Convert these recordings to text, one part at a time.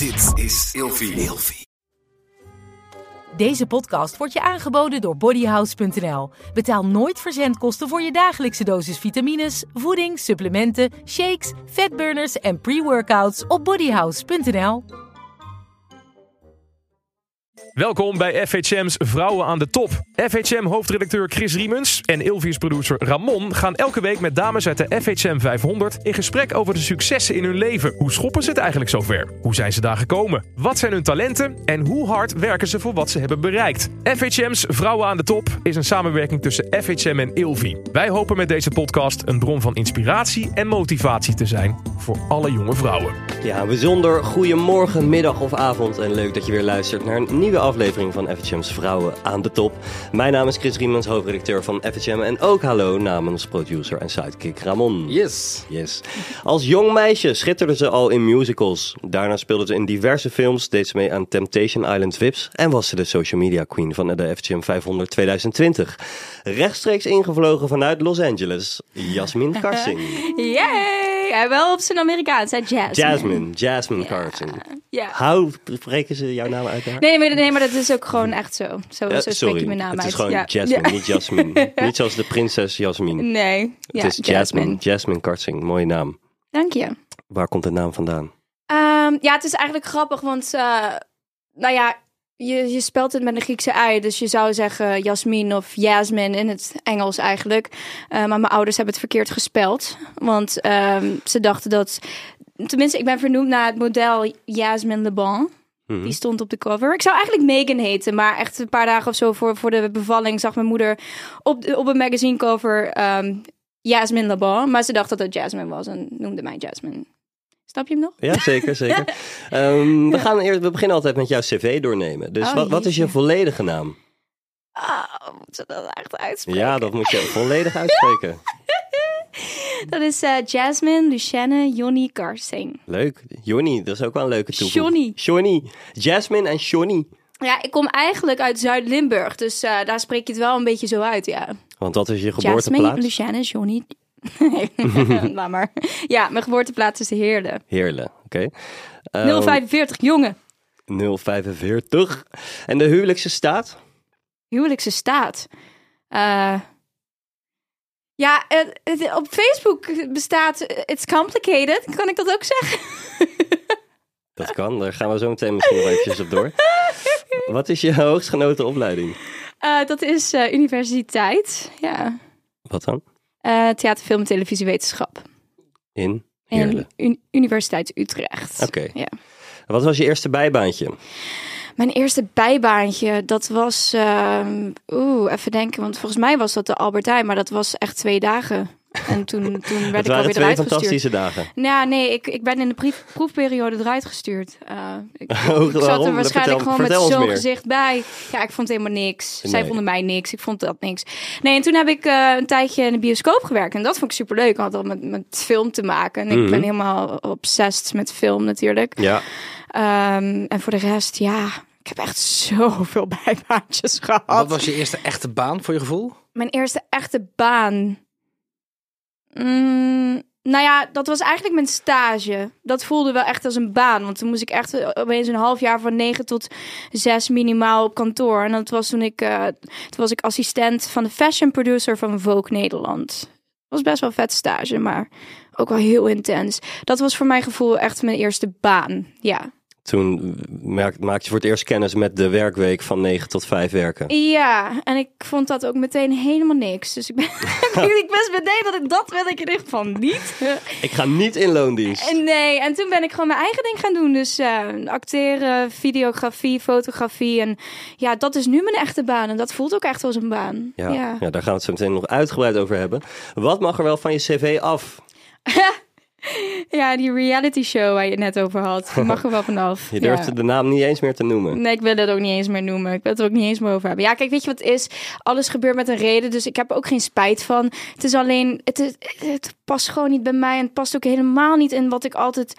Dit is Ilfie. Ilfie. Deze podcast wordt je aangeboden door bodyhouse.nl. Betaal nooit verzendkosten voor je dagelijkse dosis vitamines, voeding, supplementen, shakes, fatburners en pre-workouts op bodyhouse.nl. Welkom bij FHM's Vrouwen aan de Top. FHM-hoofdredacteur Chris Riemens en Ilvius producer Ramon gaan elke week met dames uit de FHM 500 in gesprek over de successen in hun leven. Hoe schoppen ze het eigenlijk zover? Hoe zijn ze daar gekomen? Wat zijn hun talenten? En hoe hard werken ze voor wat ze hebben bereikt? FHM's Vrouwen aan de Top is een samenwerking tussen FHM en Ilvi. Wij hopen met deze podcast een bron van inspiratie en motivatie te zijn voor alle jonge vrouwen. Ja, bijzonder goedemorgen, middag of avond. En leuk dat je weer luistert naar een nieuwe aflevering van FHM's Vrouwen aan de Top. Mijn naam is Chris Riemens, hoofdredacteur van FHM. En ook hallo namens producer en sidekick Ramon. Yes. Yes. Als jong meisje schitterde ze al in musicals. Daarna speelde ze in diverse films, deed ze mee aan Temptation Island Vips en was ze de social media queen van de FHM 500 2020. Rechtstreeks ingevlogen vanuit Los Angeles, Jasmin Karsing. Yay! Ja, wel op zijn Amerikaans, hè? Jasmine. Jasmine, Jasmine Karsing. Ja. Hoe spreken ze jouw naam uit daar? Nee, maar, nee, maar dat is ook gewoon echt zo. Zo, Ja, zo spreek je mijn naam het uit. is gewoon ja. Jasmine, Ja. niet Jasmine. niet zoals de prinses Jasmine. Nee, ja, het is Jasmine. Jasmine Kartsing, mooie naam. Dank je. Waar komt de naam vandaan? Ehm, ja, het is eigenlijk grappig, want eh, nou ja, je, je spelt het met een Griekse ei. Dus je zou zeggen Jasmin of Jasmine in het Engels eigenlijk. Eh, maar mijn ouders hebben het verkeerd gespeld. Want ehm, ze dachten dat... Tenminste, ik ben vernoemd naar het model Jasmine Le Bon. Mhm. Die stond op de cover. Ik zou eigenlijk Megan heten, maar echt een paar dagen of zo voor, voor de bevalling zag mijn moeder op, de- op een magazine cover ehm Jasmine Le Bon. Maar ze dacht dat het Jasmine was en noemde mij Jasmine. Snap je hem nog? Ja, zeker, zeker. Ehm, we, gaan eerst, we beginnen altijd met jouw cv doornemen. Dus Oh, wat, wat is je volledige naam? Ah, moet ze dat echt uitspreken? Ja, dat moet je volledig uitspreken. Dat is eh, Jasmine Lucienne Jonny Karsing. Leuk. Johnny, dat is ook wel een leuke toevoeging. Johnny. Johnny. Jasmine en Johnny. Ja, ik kom eigenlijk uit Zuid-Limburg, dus eh, daar spreek je het wel een beetje zo uit, ja. Want dat is je Jasmine geboorteplaats. Lucienne Jonny... Laat maar. Ja, mijn geboorteplaats is de Heerde. Heerlijk, oké. Ehm, 045, jongen. 045. En de huwelijkse staat? Huwelijkse staat. Eh, ja, het- het- op Facebook bestaat It's Complicated. Kan ik dat ook zeggen? Dat kan, daar gaan we zo meteen misschien nog eventjes op door. Wat is je hoogstgenoten opleiding? Eh, dat is eh, universiteit. Ja. Wat dan? Eh, theater, film en televisiewetenschap. In En Heerlen. Un- Universiteit Utrecht. Oké. Ja. Wat was je eerste bijbaantje? Mijn eerste bijbaantje, dat was... ehm, Oeh, even denken. Want volgens mij was dat de Albert Heijn. Maar dat was echt twee dagen. En toen, toen werd ik alweer eruit gestuurd. fantastische dagen. Nou, nee, ik, ik ben in de proef- proefperiode eruit gestuurd. Eh, ik, Oh, ik zat er waarschijnlijk Vertel- gewoon vertel met zo'n gezicht bij. Ja, ik vond helemaal niks. Zij vonden mij niks. Ik vond dat niks. Nee, en toen heb ik eh, een tijdje in de bioscoop gewerkt. En dat vond ik superleuk. Had al met, met film te maken. En ik Mhm. ben helemaal obsessed met film natuurlijk. Ja, Ehm, en voor de rest, ja... Ik heb echt zoveel bijbaantjes gehad. Wat was je eerste echte baan voor je gevoel? Mijn eerste echte baan. Mm, nou ja, dat was eigenlijk mijn stage. Dat voelde wel echt als een baan. Want toen moest ik echt opeens een half jaar van negen tot zes minimaal op kantoor. En dat was toen ik, eh, toen was ik assistent van de fashion producer van Vogue Nederland. was best wel een vet stage, maar ook wel heel intens. Dat was voor mijn gevoel echt mijn eerste baan. Ja. Toen maakte je voor het eerst kennis met de werkweek van 9 tot 5 werken. Ja, en ik vond dat ook meteen helemaal niks. Dus ik ben, ik wist meteen dat ik dat wil ik in ieder geval niet. Ik ga niet in loondienst. En nee, en toen ben ik gewoon mijn eigen ding gaan doen. Dus eh, acteren, videografie, fotografie. En ja, dat is nu mijn echte baan. En dat voelt ook echt als een baan. Ja, Ja. ja. daar gaan we het zo meteen nog uitgebreid over hebben. Wat mag er wel van je cv af? Ja, die reality show waar je het net over had. Die mag er wel vanaf. Je durft ja. de naam niet eens meer te noemen. Nee, ik wil het ook niet eens meer noemen. Ik wil het er ook niet eens meer over hebben. Ja, kijk, weet je wat het is? Alles gebeurt met een reden, dus ik heb er ook geen spijt van. Het is alleen, het, is, het past gewoon niet bij mij en het past ook helemaal niet in wat ik altijd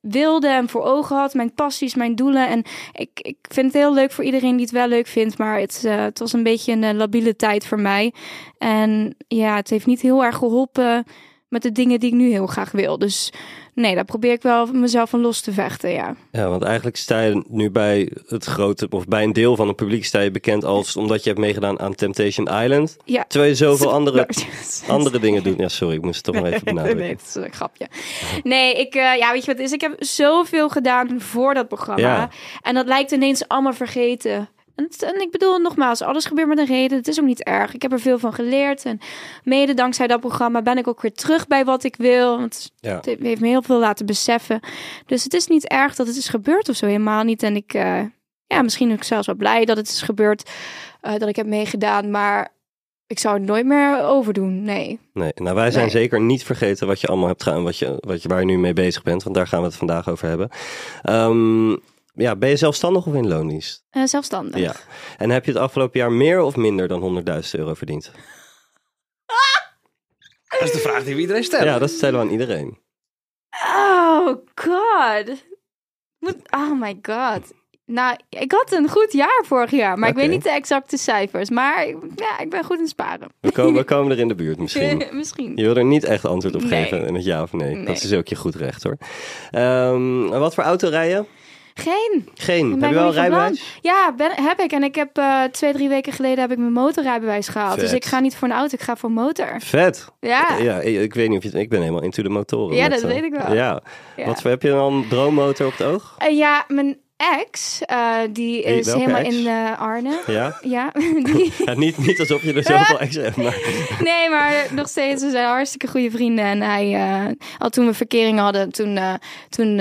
wilde en voor ogen had. Mijn passies, mijn doelen. En ik, ik vind het heel leuk voor iedereen die het wel leuk vindt, maar het, eh, het was een beetje een eh, labiele tijd voor mij. En ja, het heeft niet heel erg geholpen met de dingen die ik nu heel graag wil. Dus nee, daar probeer ik wel mezelf van los te vechten, ja. Ja, want eigenlijk sta je nu bij het grote, of bij een deel van het publiek sta je bekend als omdat je hebt meegedaan aan Temptation Island. Ja. Terwijl je zoveel andere, andere dingen doet. Ja, sorry, ik moest het toch maar even benadrukken. Nee, dat is een grapje. Nee, ik, eh, ja, weet je wat het is? Ik heb zoveel gedaan voor dat programma. Ja. En dat lijkt ineens allemaal vergeten. En, het- en ik bedoel, nogmaals, alles gebeurt met een reden. Het is ook niet erg. Ik heb er veel van geleerd. En mede dankzij dat programma ben ik ook weer terug bij wat ik wil. Want Ja. het heeft me heel veel laten beseffen. Dus het is niet erg dat het is gebeurd of zo. Helemaal niet. En ik, eh, ja, misschien ook zelfs wel blij dat het is gebeurd. eh, dat ik heb meegedaan. Maar ik zou het nooit meer overdoen. Nee. Nee, nou wij zijn Nee. zeker niet vergeten wat je allemaal hebt gedaan, wat je, wat je, waar je nu mee bezig bent, want daar gaan we het vandaag over hebben. Ehm, ja, ben je zelfstandig of in loondienst? Eh, zelfstandig. Ja. En heb je het afgelopen jaar meer of minder dan 100.000 euro verdiend? Dat is de vraag die we iedereen stelt. Ja, dat stellen we aan iedereen. Oh god. Moet, oh my god. Nou, ik had een goed jaar vorig jaar, maar ik weet niet de exacte cijfers. Maar ja, ik ben goed in sparen. We komen, we komen er in de buurt misschien. Misschien. Je wil er niet echt antwoord op Nee. geven in het ja of nee. Nee. Dat is ook je goed recht hoor. Ehm, wat voor auto rij je? Geen. Geen. Heb je wel een rijbewijs? Ja, ben, heb ik. En ik heb eh, twee, drie weken geleden heb ik mijn motorrijbewijs gehaald. Vet. Dus ik ga niet voor een auto, ik ga voor motor. Vet. Ja. Ja, ik, weet niet of je. Ik ben helemaal into de motoren. Ja, met, dat eh, weet ik wel. Ja. Ja. Wat voor, heb je dan een droommotor op het oog? Eh, ja, mijn ex, eh, die is welke helemaal ex? in eh, Arnhem. Ja? Ja, die, ja niet, niet alsof je er zoveel ex hebt, maar... Nee, maar nog steeds, we zijn hartstikke goede vrienden. En hij, eh, al toen we verkering hadden, toen, toen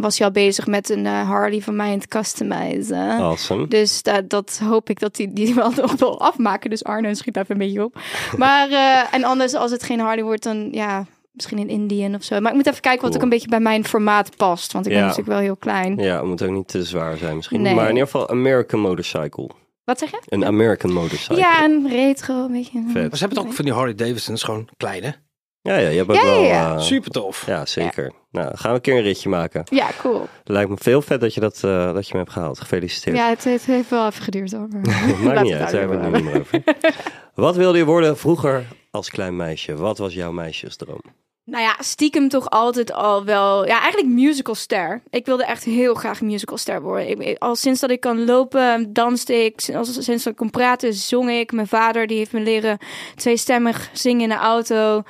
was hij al bezig met een Harley van mij in het customizen. Awesome. Dus dat, dat hoop ik dat hij die wel nog wil afmaken. Dus Arno schiet even een beetje op. Maar, en anders, als het geen Harley wordt, dan ja, misschien in Indian of zo. Maar ik moet even kijken wat Cool. ook een beetje bij mijn formaat past. Want ik ben natuurlijk wel heel klein. Ja, het moet ook niet te zwaar zijn misschien. Nee. Maar in ieder geval American Motorcycle. Wat zeg je? Een American Motorcycle. Ja, een retro, een beetje. Vet. Maar ze hebben toch ook van die Harley Davidsons gewoon kleine. Ja, ja, je hebt ook Ja, ja, wel... ja. eh, Super tof. ja, zeker. Nou, gaan we een keer een ritje maken. Ja, cool. Het lijkt me veel vet dat je, dat, eh, dat je me hebt gehaald. Gefeliciteerd. Ja, het, het heeft wel even geduurd hoor. maar- Maakt niet het uit, daar hebben we het nu niet meer over. Wat wilde je worden vroeger als klein meisje? Wat was jouw meisjesdroom? Nou ja, stiekem toch altijd al wel... Ja, eigenlijk musicalster. Ik wilde echt heel graag musicalster worden. Ik, al sinds dat ik kan lopen, danste ik. Als, sinds dat ik kon praten, zong ik. Mijn vader die heeft me leren tweestemmig zingen in de auto.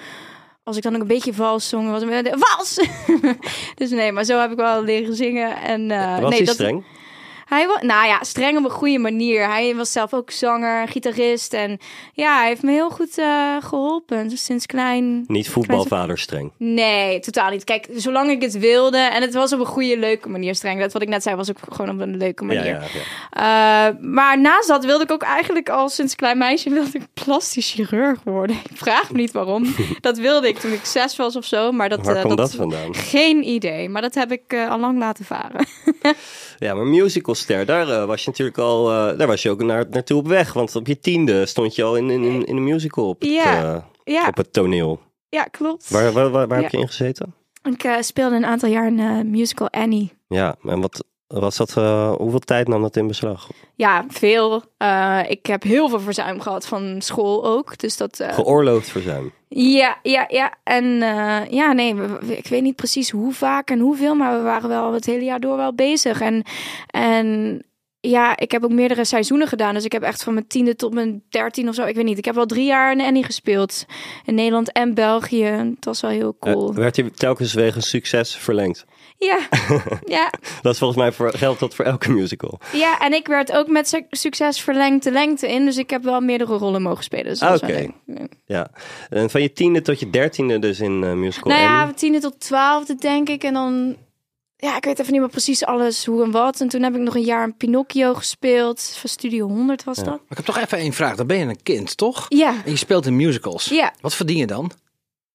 Als ik dan ook een beetje vals zong, was het vals! dus nee, maar zo heb ik wel leren zingen. En, eh, was nee, dat, streng? Hij was, nou ja, streng op een goede manier. Hij was zelf ook zanger, gitarist. En ja, hij heeft me heel goed eh, geholpen. Sinds klein. Niet voetbalvader streng. Nee, totaal niet. Kijk, zolang ik het wilde. En het was op een goede, leuke manier streng. Dat wat ik net zei, was ook gewoon op een leuke manier. ja, ja. Eh, maar naast dat wilde ik ook eigenlijk al sinds klein meisje wilde ik plastisch chirurg worden. Ik vraag me niet waarom. dat wilde ik toen ik zes was of zo. Maar dat, Waar eh, komt dat vandaan? Geen idee. Maar dat heb ik al lang laten varen. Ja, maar musicalster, daar eh, was je natuurlijk al, eh, daar was je ook naar, naartoe op weg. Want op je tiende stond je al in, in, in, een musical op het, Ja. eh, ja, op het toneel. ja, klopt. Waar, waar, waar, waar heb je in gezeten? Ik speelde een aantal jaar een musical Annie. Ja, en wat was dat, eh, hoeveel tijd nam dat in beslag? Ja, veel. Eh, ik heb heel veel verzuim gehad van school ook. Dus dat. eh, Geoorloofd verzuim. ja, ja, ja. En eh, ja, nee, ik weet niet precies hoe vaak en hoeveel, maar we waren wel het hele jaar door wel bezig. En, en ja, ik heb ook meerdere seizoenen gedaan. Dus ik heb echt van mijn tiende tot mijn dertien of zo. Ik weet niet. Ik heb wel drie jaar een Annie gespeeld. In Nederland en België. Het was wel heel cool. Werd hij telkens wegens succes verlengd? Ja, ja. Dat is volgens mij voor, geldt dat voor elke musical. Ja, en ik werd ook met su- succes verlengd de lengte in. Dus ik heb wel meerdere rollen mogen spelen. Dus Oké. Ja. Ja. En van je tiende tot je dertiende dus in eh, musical Nou ja, tiende tot twaalfde denk ik. En dan, ja, ik weet even niet meer precies alles hoe en wat. En toen heb ik nog een jaar een Pinocchio gespeeld. Van Studio 100 was dat. Maar ik heb toch even één vraag. Dan ben je een kind, toch? Ja. En je speelt in musicals. Ja. Wat verdien je dan?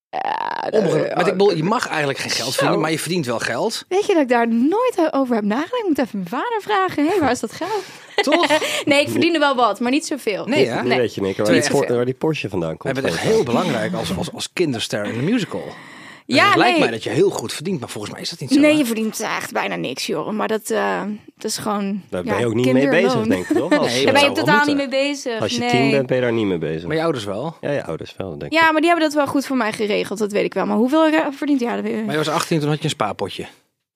Eh, Want ik bedoel, je mag eigenlijk geen geld verdienen, maar je verdient wel geld. Weet je dat ik daar nooit over heb nagedacht? Ik moet even mijn vader vragen. Hé, waar is dat geld? Toch? Nee, ik verdiende wel wat, maar niet zoveel. Nee? Nu weet je Nick, waar, die waar die Porsche vandaan komt. Wij hebben het echt heel belangrijk als, als, als kinderster in een musical. Ja, het lijkt nee. mij dat je heel goed verdient, maar volgens mij is dat niet zo. Nee, hè? je verdient echt bijna niks, joh. Maar dat, eh, dat is gewoon. Daar ben je ook niet mee bezig, denk ik, toch? Als, Nee, Daar ben je totaal niet mee bezig. als je nee. tien bent, ben je daar niet mee bezig. Maar je ouders wel. Ja, je ouders wel, denk ik. Ja, maar die hebben dat wel goed voor mij geregeld, dat weet ik wel. Maar hoeveel eh, verdient dat weet ik. Maar je was 18, toen had je een spaarpotje.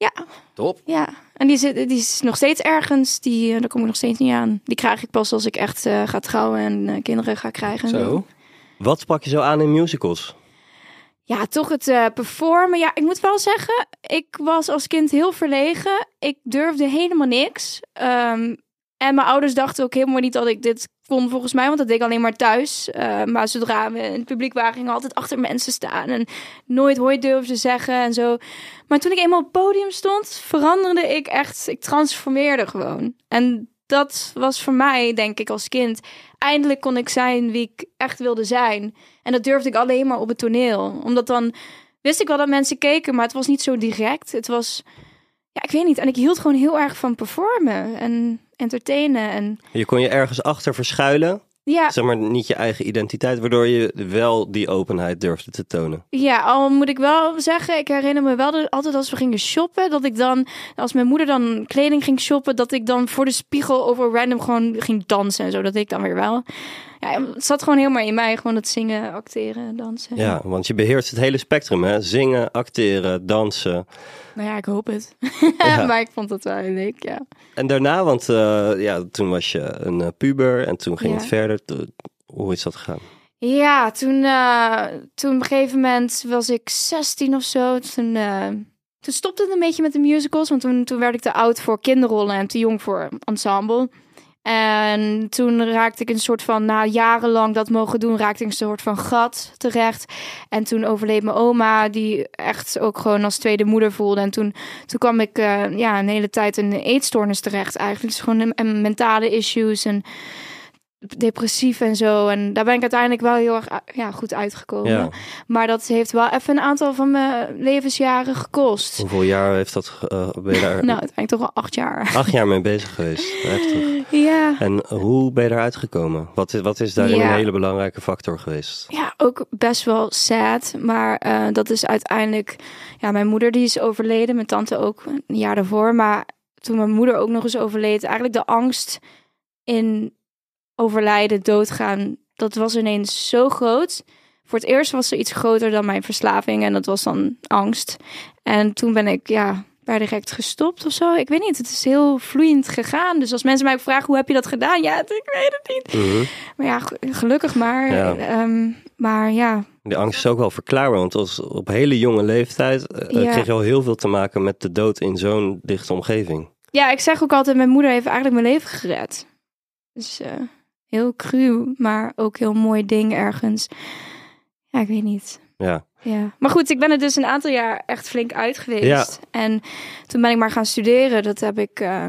Ja, Top. ja. En die, zit, die is nog steeds ergens. Die, eh, daar kom ik nog steeds niet aan. Die krijg ik pas als ik echt eh, ga trouwen en eh, kinderen ga krijgen. en Zo. Wat sprak je zo aan in musicals? Ja, toch het eh, performen. Ja, ik moet wel zeggen, ik was als kind heel verlegen. Ik durfde helemaal niks. Ehm, en mijn ouders dachten ook helemaal niet dat ik dit kon volgens mij, want dat deed ik alleen maar thuis. Eh, maar zodra we in het publiek waren, gingen altijd achter mensen staan en nooit hoi durfde zeggen en zo. Maar toen ik eenmaal op het podium stond, veranderde ik echt. Ik transformeerde gewoon. En dat was voor mij, denk ik, als kind. Eindelijk kon ik zijn wie ik echt wilde zijn. En dat durfde ik alleen maar op het toneel. Omdat dan wist ik wel dat mensen keken, maar het was niet zo direct. Het was, ja, ik weet niet. En ik hield gewoon heel erg van performen en entertainen. En Je kon je ergens achter verschuilen, ja, zeg maar niet je eigen identiteit, waardoor je wel die openheid durfde te tonen. Ja, al moet ik wel zeggen, ik herinner me wel dat altijd als we gingen shoppen, dat ik dan, als mijn moeder dan kleding ging shoppen, dat ik dan voor de spiegel over random gewoon ging dansen en zo. Dat ik dan weer wel. Ja, het zat gewoon helemaal in mij, gewoon het zingen, acteren, dansen. Ja, want je beheerst het hele spectrum, hè? Zingen, acteren, dansen. Nou ja, ik hoop het. Ja. maar ik vond het wel heel leuk, ja. En daarna, want eh, ja, toen was je een eh, puber en toen ging Ja. het verder. Hoe is dat gegaan? Ja, toen, eh, toen op een gegeven moment was ik 16 of zo. Toen, toen stopte het een beetje met de musicals. Want toen, toen werd ik te oud voor kinderrollen en te jong voor ensemble. En toen raakte ik een soort van, na jarenlang dat mogen doen, raakte ik een soort van gat terecht. En toen overleed mijn oma, die echt ook gewoon als tweede moeder voelde. En toen, toen kwam ik eh, ja, een hele tijd in een eetstoornis terecht eigenlijk. Dus gewoon een, een mentale issues en depressief en zo. En daar ben ik uiteindelijk wel heel erg u- ja, goed uitgekomen. Ja. Maar dat heeft wel even een aantal van mijn levensjaren gekost. Hoeveel jaar heeft dat, eh, ben je daar Nou, uiteindelijk toch wel acht jaar. acht jaar mee bezig geweest? Heftig. Ja. En hoe ben je eruit gekomen? Wat is, wat is daarin Ja. een hele belangrijke factor geweest? Ja, ook best wel sad. Maar eh, dat is uiteindelijk... Ja, mijn moeder die is overleden. Mijn tante ook een jaar daarvoor. Maar toen mijn moeder ook nog eens overleed... Eigenlijk de angst in overlijden, doodgaan... Dat was ineens zo groot. Voor het eerst was er iets groter dan mijn verslaving. En dat was dan angst. En toen ben ik, ja... Per direct gestopt of zo. Ik weet niet. Het is heel vloeiend gegaan. Dus als mensen mij ook vragen hoe heb je dat gedaan? Ja, ik weet het niet. Mhm. Maar ja, ge- gelukkig maar. Ja. Ehm, maar ja, Die angst is ook wel verklaarbaar, want als op hele jonge leeftijd eh, Ja. kreeg je al heel veel te maken met de dood in zo'n dichte omgeving. ja, ik zeg ook altijd, mijn moeder heeft eigenlijk mijn leven gered. Dus eh, heel cru, maar ook heel mooi ding ergens. Ja, ik weet niet. Ja, Ja. Maar goed, ik ben er dus een aantal jaar echt flink uit geweest. Ja. En toen ben ik maar gaan studeren. Dat heb ik eh,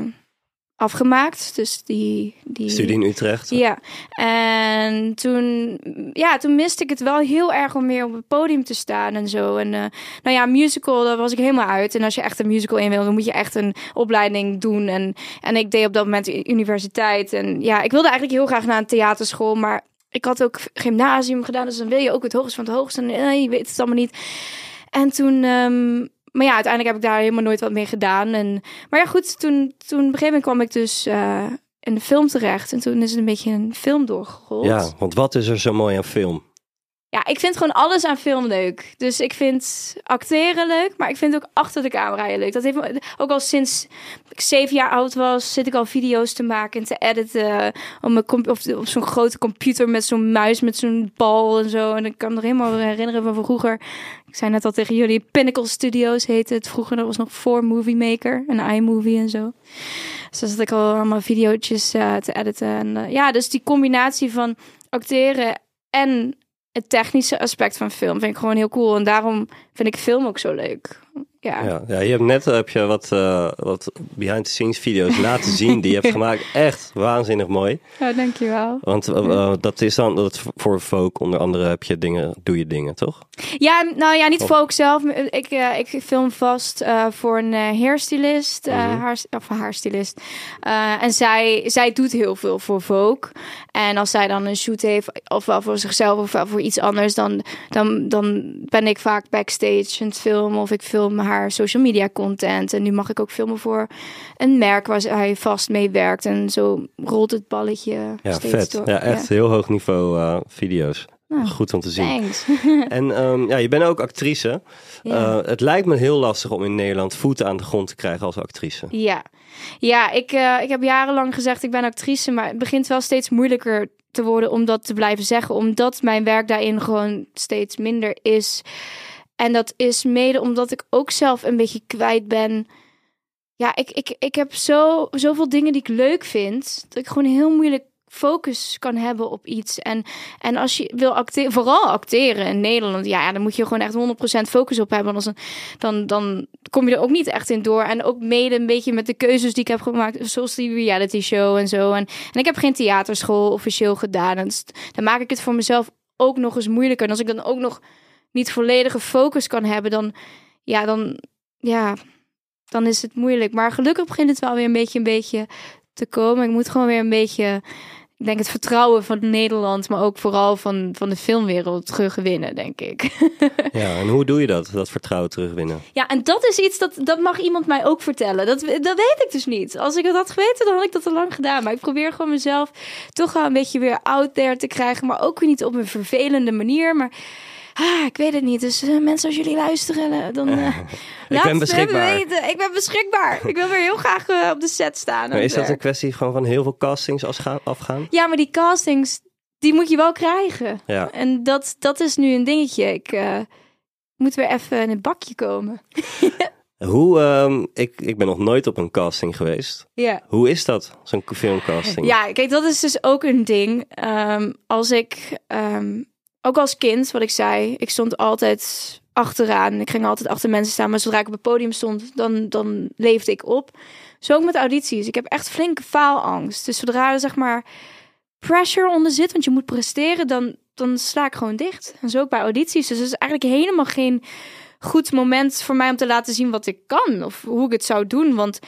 afgemaakt. Dus die... die studie in Utrecht. Ja, en toen, ja, toen miste ik het wel heel erg om meer op het podium te staan en zo. En eh, nou ja, musical, daar was ik helemaal uit. En als je echt een musical in wil, dan moet je echt een opleiding doen. En, en ik deed op dat moment universiteit. En ja, ik wilde eigenlijk heel graag naar een theaterschool, maar ik had ook gymnasium gedaan. Dus dan wil je ook het hoogste van het hoogste. En je weet het allemaal niet. En toen... ehm, maar ja, uiteindelijk heb ik daar helemaal nooit wat mee gedaan. En, maar ja, goed, toen, toen op een gegeven moment kwam ik dus eh, in de film terecht. En toen is het een beetje een film doorgerold. Ja, want wat is er zo mooi aan film? Ja, ik vind gewoon alles aan film leuk. Dus ik vind acteren leuk, maar ik vind ook achter de camera heel leuk. Dat heeft ook al sinds ik zeven jaar oud was, zit ik al video's te maken en te editen. Op, mijn of op zo'n grote computer met zo'n muis, met zo'n bal en zo. En ik kan me nog helemaal herinneren van vroeger. Ik zei net al tegen jullie, Pinnacle Studios heette het vroeger. Dat was nog voor Movie Maker en iMovie en zo. Dus dan zat ik al allemaal videootjes eh, te editen. En eh, ja, dus die combinatie van acteren en het technische aspect van film vind ik gewoon heel cool. En daarom vind ik film ook zo leuk. Ja. Ja, ja je hebt net heb je wat, eh, wat behind-the-scenes video's laten zien die je hebt gemaakt. Echt waanzinnig mooi. Ja, dankjewel. Want eh, eh, dat is dan dat voor Vogue onder andere heb je dingen, doe je dingen, toch? Ja, nou ja, niet voor ook zelf. Ik, eh, ik film vast eh, voor een eh, hairstylist. eh, Mhm. haar, of haarstylist. Eh, en zij, zij doet heel veel voor Vogue. En als zij dan een shoot heeft, ofwel voor zichzelf of voor iets anders, dan, dan, dan ben ik vaak backstage het filmen of ik film haar social media content. En nu mag ik ook filmen voor een merk waar zij vast mee werkt. En zo rolt het balletje Ja, steeds vet. door. Ja, echt heel hoog niveau eh, video's. Nou, Goed om te zien. Thanks. En ehm, ja, je bent ook actrice. Ja. Eh, het lijkt me heel lastig om in Nederland voeten aan de grond te krijgen als actrice. Ja, ja ik, eh, ik heb jarenlang gezegd ik ben actrice, maar het begint wel steeds moeilijker te worden om dat te blijven zeggen, omdat mijn werk daarin gewoon steeds minder is. En dat is mede omdat ik ook zelf een beetje kwijt ben. Ja, ik, ik, ik heb zo, zoveel dingen die ik leuk vind, dat ik gewoon heel moeilijk focus kan hebben op iets. En, en als je wil acteren, vooral acteren in Nederland, ja, dan moet je gewoon echt 100% focus op hebben. Anders dan, dan kom je er ook niet echt in door. En ook mede een beetje met de keuzes die ik heb gemaakt, zoals die reality show en zo. En, en ik heb geen theaterschool officieel gedaan. Dus dan maak ik het voor mezelf ook nog eens moeilijker. En als ik dan ook nog niet volledige focus kan hebben, dan, ja, dan, ja, dan is het moeilijk. Maar gelukkig begint het wel weer een beetje, een beetje te komen. Ik moet gewoon weer een beetje, ik denk het vertrouwen van Nederland, maar ook vooral van, van de filmwereld terugwinnen, denk ik. Ja, en hoe doe je dat? Dat vertrouwen terugwinnen? Ja, en dat is iets dat, dat mag iemand mij ook vertellen. Dat, dat weet ik dus niet. Als ik het had geweten, dan had ik dat al lang gedaan. Maar ik probeer gewoon mezelf toch wel een beetje weer out there te krijgen. Maar ook weer niet op een vervelende manier. Maar ah, ik weet het niet. Dus eh, mensen, als jullie luisteren, eh, dan eh, laat ben het beschikbaar. weten. Ik ben beschikbaar. ik wil weer heel graag op de set staan. Maar is het dat een kwestie gewoon van heel veel castings afgaan? Ja, maar die castings, die moet je wel krijgen. Ja. En dat, dat is nu een dingetje. Ik moet weer even in een bakje komen. Hoe, ehm, ik, ik ben nog nooit op een casting geweest. Ja. Hoe is dat, zo'n filmcasting? Ja, kijk, dat is dus ook een ding. Ehm, als ik, ehm, ook als kind, wat ik zei, ik stond altijd achteraan. Ik ging altijd achter mensen staan, maar zodra ik op het podium stond, dan, dan leefde ik op. Zo ook met audities. Ik heb echt flinke faalangst. Dus zodra er zeg maar pressure onder zit, want je moet presteren, dan, dan sla ik gewoon dicht. En zo ook bij audities. Dus het is eigenlijk helemaal geen goed moment voor mij om te laten zien wat ik kan of hoe ik het zou doen. Want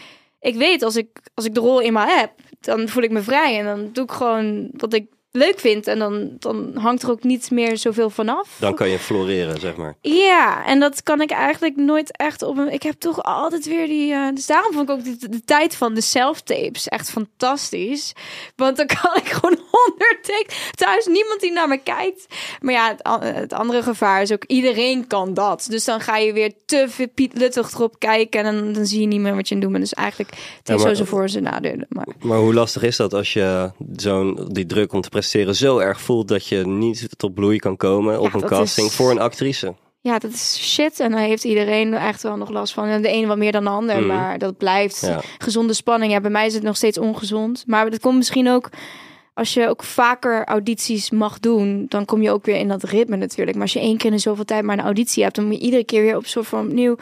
ik weet als ik, als ik de rol eenmaal heb, dan voel ik me vrij en dan doe ik gewoon wat ik leuk vind. En dan, dan hangt er ook niet meer zoveel vanaf. Dan kan je floreren, zeg maar. Ja, en dat kan ik eigenlijk nooit echt op een... Ik heb toch altijd weer die... eh, dus daarom vond ik ook de, de tijd van de self-tapes echt fantastisch. Want dan kan ik gewoon honderd takes... Thuis niemand die naar me kijkt. Maar ja, het, het andere gevaar is ook... Iedereen kan dat. Dus dan ga je weer te veel Piet Luttig erop kijken... en dan, dan zie je niet meer wat je aan het doen bent. Dus eigenlijk... Het Ja, maar- zo voor zijn nadelen. Maar Maar hoe lastig is dat als je zo'n die druk om te presteren zo erg voelt dat je niet tot bloei kan komen op Ja, een casting is- voor een actrice? ja, dat is shit. En daar heeft iedereen echt wel nog last van. En de ene wat meer dan de ander. Mhm. Maar dat blijft Ja. gezonde spanning. Ja, bij mij is het nog steeds ongezond. Maar dat komt misschien ook als je ook vaker audities mag doen, dan kom je ook weer in dat ritme natuurlijk. Maar als je één keer in zoveel tijd maar een auditie hebt, dan moet je iedere keer weer op soort van opnieuw.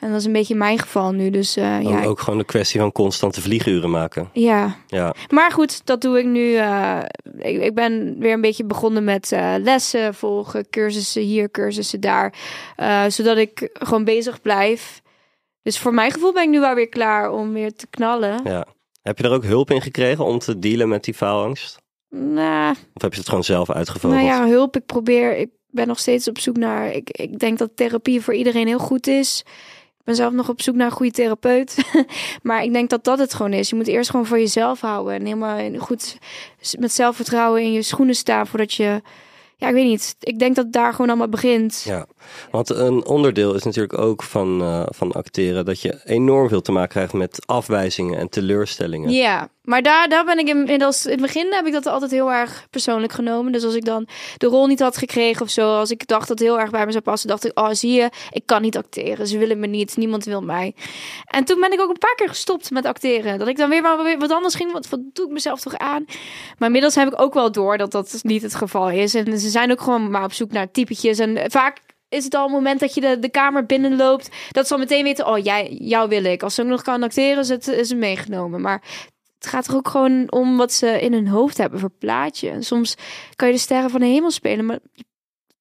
En dat is een beetje mijn geval nu. Dus Dan ja, ook gewoon de kwestie van constante vlieguren maken. ja. Ja, Maar goed, dat doe ik nu. eh, ik, ik ben weer een beetje begonnen met eh, lessen volgen, cursussen hier, cursussen daar. zodat ik gewoon bezig blijf. Dus voor mijn gevoel ben ik nu wel weer klaar om weer te knallen. ja. Heb je er ook hulp in gekregen om te dealen met die faalangst? Nou, Of heb je het gewoon zelf uitgevogeld? nou ja, hulp. Ik probeer. Ik ben nog steeds op zoek naar. Ik, ik denk dat therapie voor iedereen heel goed is. Ik ben zelf nog op zoek naar een goede therapeut. maar ik denk dat dat het gewoon is. Je moet eerst gewoon voor jezelf houden. En helemaal goed met zelfvertrouwen in je schoenen staan. Voordat je. Ja, ik weet niet. Ik denk dat het daar gewoon allemaal begint. Ja, want een onderdeel is natuurlijk ook van, eh, van acteren dat je enorm veel te maken krijgt met afwijzingen en teleurstellingen. Ja, maar daar, daar ben ik inmiddels. In het begin heb ik dat altijd heel erg persoonlijk genomen. Dus als ik dan de rol niet had gekregen of zo, als ik dacht dat het heel erg bij me zou passen, dacht ik: Oh, zie je, ik kan niet acteren. Ze willen me niet, niemand wil mij. En toen ben ik ook een paar keer gestopt met acteren. Dat ik dan weer weer wat anders ging. Wat, doe ik mezelf toch aan? Maar inmiddels heb ik ook wel door dat dat niet het geval is. En ze zijn ook gewoon maar op zoek naar typetjes. En vaak is het al een moment dat je de, de kamer binnenloopt. Dat ze al meteen weten, oh, jij, jou wil ik. Als ze nog kan acteren, is het, is het meegenomen. Maar het gaat er ook gewoon om wat ze in hun hoofd hebben voor plaatje. En soms kan je de sterren van de hemel spelen, maar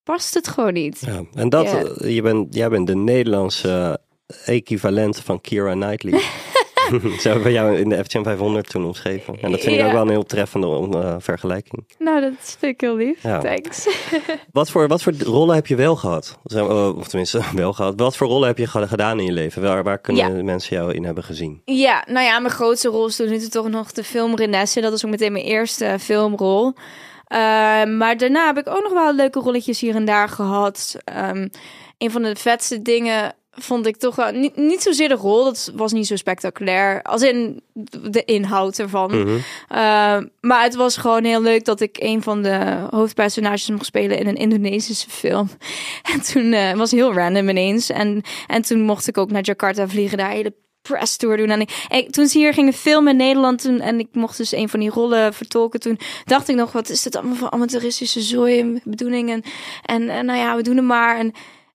past het gewoon niet. Ja, en dat, eh, je bent, jij bent de Nederlandse equivalent van Kira Knightley. Zo hebben we jou in de FTM 500 toen omschreven. En dat vind ik Ja. ook wel een heel treffende eh, vergelijking. Nou, dat vind ik heel lief. Ja. Thanks. Wat voor, wat voor rollen heb je wel gehad? Eh, Of tenminste, wel gehad. Wat voor rollen heb je ge- gedaan in je leven? Waar, waar kunnen mensen jou in hebben gezien? Ja, nou ja, mijn grootste rol is tot nu toe toch nog de film Renesse. Dat is ook meteen mijn eerste filmrol. Eh, maar daarna heb ik ook nog wel leuke rolletjes hier en daar gehad. Ehm, een van de vetste dingen vond ik toch wel... Niet, niet zozeer de rol, dat was niet zo spectaculair. Als in de inhoud ervan. Mhm. Uh, maar het was gewoon heel leuk dat ik een van de hoofdpersonages mocht spelen in een Indonesische film. En toen eh, was heel random ineens. En, en toen mocht ik ook naar Jakarta vliegen, daar hele press tour doen. En, ik, en toen ze hier gingen filmen in Nederland toen, en ik mocht dus een van die rollen vertolken, toen dacht ik nog, wat is dit allemaal voor amateuristische zooi en bedoelingen? En, en nou ja, we doen het maar. En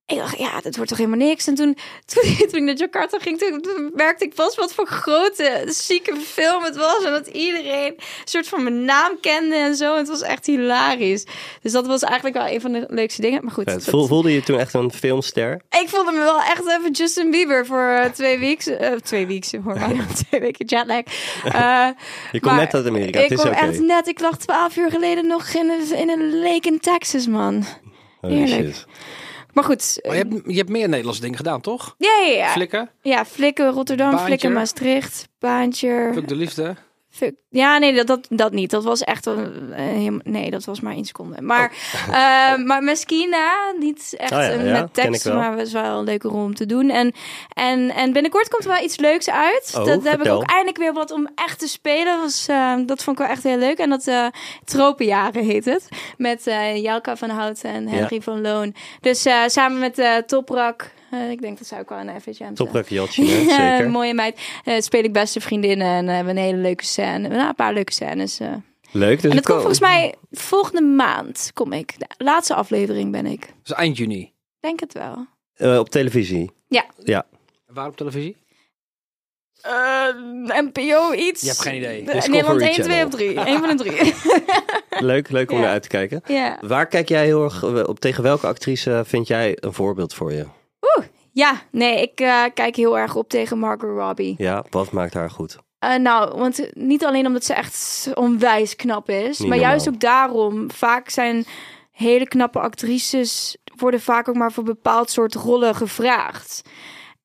ik dacht, ja, dat wordt toch helemaal niks. En toen, toen, toen ik naar Jakarta ging, toen, merkte ik pas wat voor grote, zieke film het was. En dat iedereen een soort van mijn naam kende en zo. Het was echt hilarisch. Dus dat was eigenlijk wel een van de leukste dingen. Maar goed. Dat- Voelde je toen echt een filmster? ik voelde me wel echt even Justin Bieber voor eh, twee weken. eh, twee weken, hoor mij. twee weken jetlag. Eh, Je komt maar net uit Amerika, Ik het is kom echt net. Ik lag twaalf uur geleden nog in een, in een lake in Texas, man. Holy Heerlijk. Maar goed. Maar je hebt, je hebt meer Nederlandse dingen gedaan, toch? ja, ja, ja. Flikken, Ja, Flikken Rotterdam, Baantje. Flikken Maastricht, Baantje. Fuck de liefde. Ja, nee, dat, dat, dat niet. Dat was echt een, helemaal- nee, dat was maar één seconde. Maar, Oh. eh, maar Meskina, niet echt Oh ja, ja, met tekst, maar was wel een leuke rol om te doen. En, en, en binnenkort komt er wel iets leuks uit. Oh, dat heb ik ook eindelijk weer wat om echt te spelen. Was, eh, dat vond ik wel echt heel leuk. En dat eh Tropenjaren heet het. Met eh Jelka van Houten en Henry van Loon. Dus eh, samen met Toprak. Eh, ik denk dat zou ook wel een FHM hè? Ja, zeker. mooie meid. Eh, speel ik beste vriendinnen en eh, hebben een hele leuke scène. Nou, een paar leuke scènes. eh. Leuk. Dus en dat ik komt ko- volgens mij volgende maand, kom ik. De laatste aflevering ben ik. Dus eind juni. Denk het wel. eh, op televisie. Ja. Ja. Waar op televisie? Eh, NPO iets. Je hebt geen idee. De- Discovery Nederland 1, 2 Channel. of 3. Eén van de drie. Leuk, leuk om Ja. naar uit te kijken. ja. Waar kijk jij heel erg op? Tegen welke actrice vind jij een voorbeeld voor je? Ja, nee, ik eh, kijk heel erg op tegen Margot Robbie. Ja, wat maakt haar goed? Eh, nou, want niet alleen omdat ze echt onwijs knap is, Niet maar juist ook daarom. Vaak zijn hele knappe actrices worden vaak ook maar voor bepaald soort rollen gevraagd.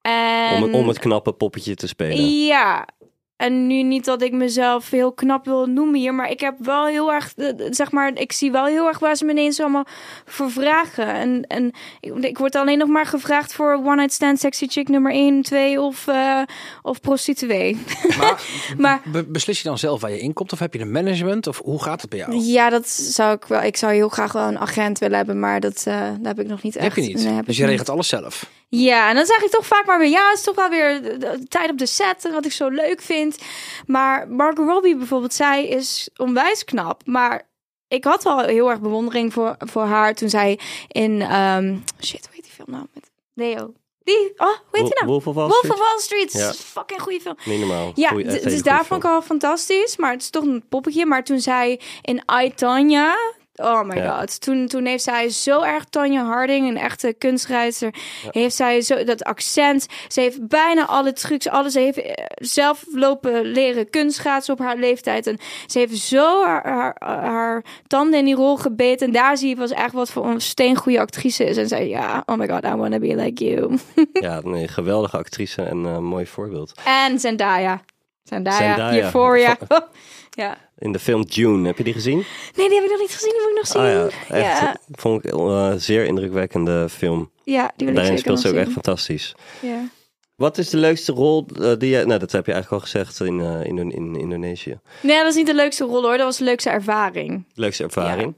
En Om, het- om het knappe poppetje te spelen. Ja. En nu niet dat ik mezelf heel knap wil noemen hier, maar ik heb wel heel erg, eh, zeg maar, ik zie wel heel erg waar ze me ineens allemaal voor vragen. En, en ik, ik word alleen nog maar gevraagd voor one night stand, sexy chick nummer 1, 2 of, eh of prostituee. Maar, Maar be- beslis je dan zelf waar je inkomt? Of heb je een management? Of hoe gaat het bij jou? ja, dat zou ik wel. Ik zou heel graag wel een agent willen hebben, maar dat, eh, dat heb ik nog niet echt. heb je niet. Nee, heb dus je niet. regelt alles zelf. Ja, en dan zeg ik toch vaak maar weer, ja, het is toch wel weer de- de tijd op de set, en wat ik zo leuk vind. Maar Margot Robbie bijvoorbeeld, zij is onwijs knap, maar ik had wel heel erg bewondering voor, voor haar toen zij in, ehm, shit, hoe heet die film nou? Met Leo. Die, oh, hoe heet die nou? Wolf of Wall Wolf Street? of Wall Street. Ja. Fucking goede film. Niet normaal. Ja, Goeie- d- echt hele dus goede daar vond ik al fantastisch. Maar het is toch een poppetje. Maar toen zij in I, Tanya... Oh my Ja. god. Toen, toen heeft zij zo erg Tanja Harding, een echte kunstschrijver, heeft zij zo dat accent. Ze heeft bijna alle trucs, alles. Ze heeft eh, zelf lopen leren kunstschaatsen op haar leeftijd. En ze heeft zo haar, haar, haar tanden in die rol gebeten. En daar zie je pas echt wat voor een steengoede actrice is. En zei, ja, oh my god, I wanna be like you. Ja, nee, geweldige actrice en eh mooi voorbeeld. en Zendaya. Zendaya, Zendaya. Euphoria. ja. In de film June, heb je die gezien? Nee, die heb ik nog niet gezien. Die moet ik nog zien. Ah ja, echt. ja. Vond ik een zeer indrukwekkende film. Ja, die wil ik Daarin zeker speelt ze ook echt fantastisch. Ja. Wat is de leukste rol eh, die je... Nou, dat heb je eigenlijk al gezegd in, eh, in, in Indonesië. Nee, dat was niet de leukste rol hoor. Dat was de leukste ervaring. Leukste ervaring?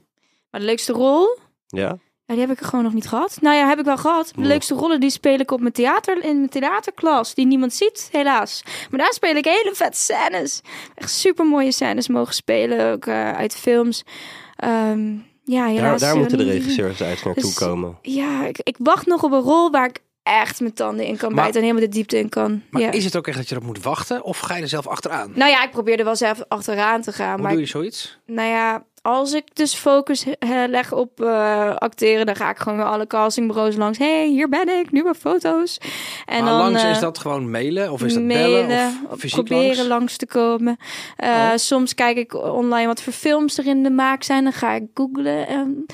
Maar de leukste rol? Ja? Ja, die heb ik gewoon nog niet gehad. Nou ja, heb ik wel gehad. De leukste rollen die speel ik op mijn theater, in mijn theaterklas. Die niemand ziet, helaas. Maar daar speel ik hele vette scènes. Echt super mooie scènes mogen spelen. Ook eh, uit films. Ehm, ja, helaas. Daar, daar moeten de regisseurs uit naartoe Dus- komen. Ja, ik, ik wacht nog op een rol waar ik echt mijn tanden in kan Maar- bijten en helemaal de diepte in kan. Maar ja. is het ook echt dat je erop moet wachten? Of ga je er zelf achteraan? Nou ja, ik probeerde wel zelf achteraan te gaan. Hoe maar doe je zoiets? nou ja, als ik dus focus leg op eh, acteren, dan ga ik gewoon alle castingbureaus langs. hey, hier ben ik, nieuwe foto's. En maar dan langs eh, is dat gewoon mailen? Of is dat mailen, bellen? Of fysiek proberen langs? langs. te komen. Eh, Oh. Soms kijk ik online wat voor films er in de maak zijn. Dan ga ik googlen en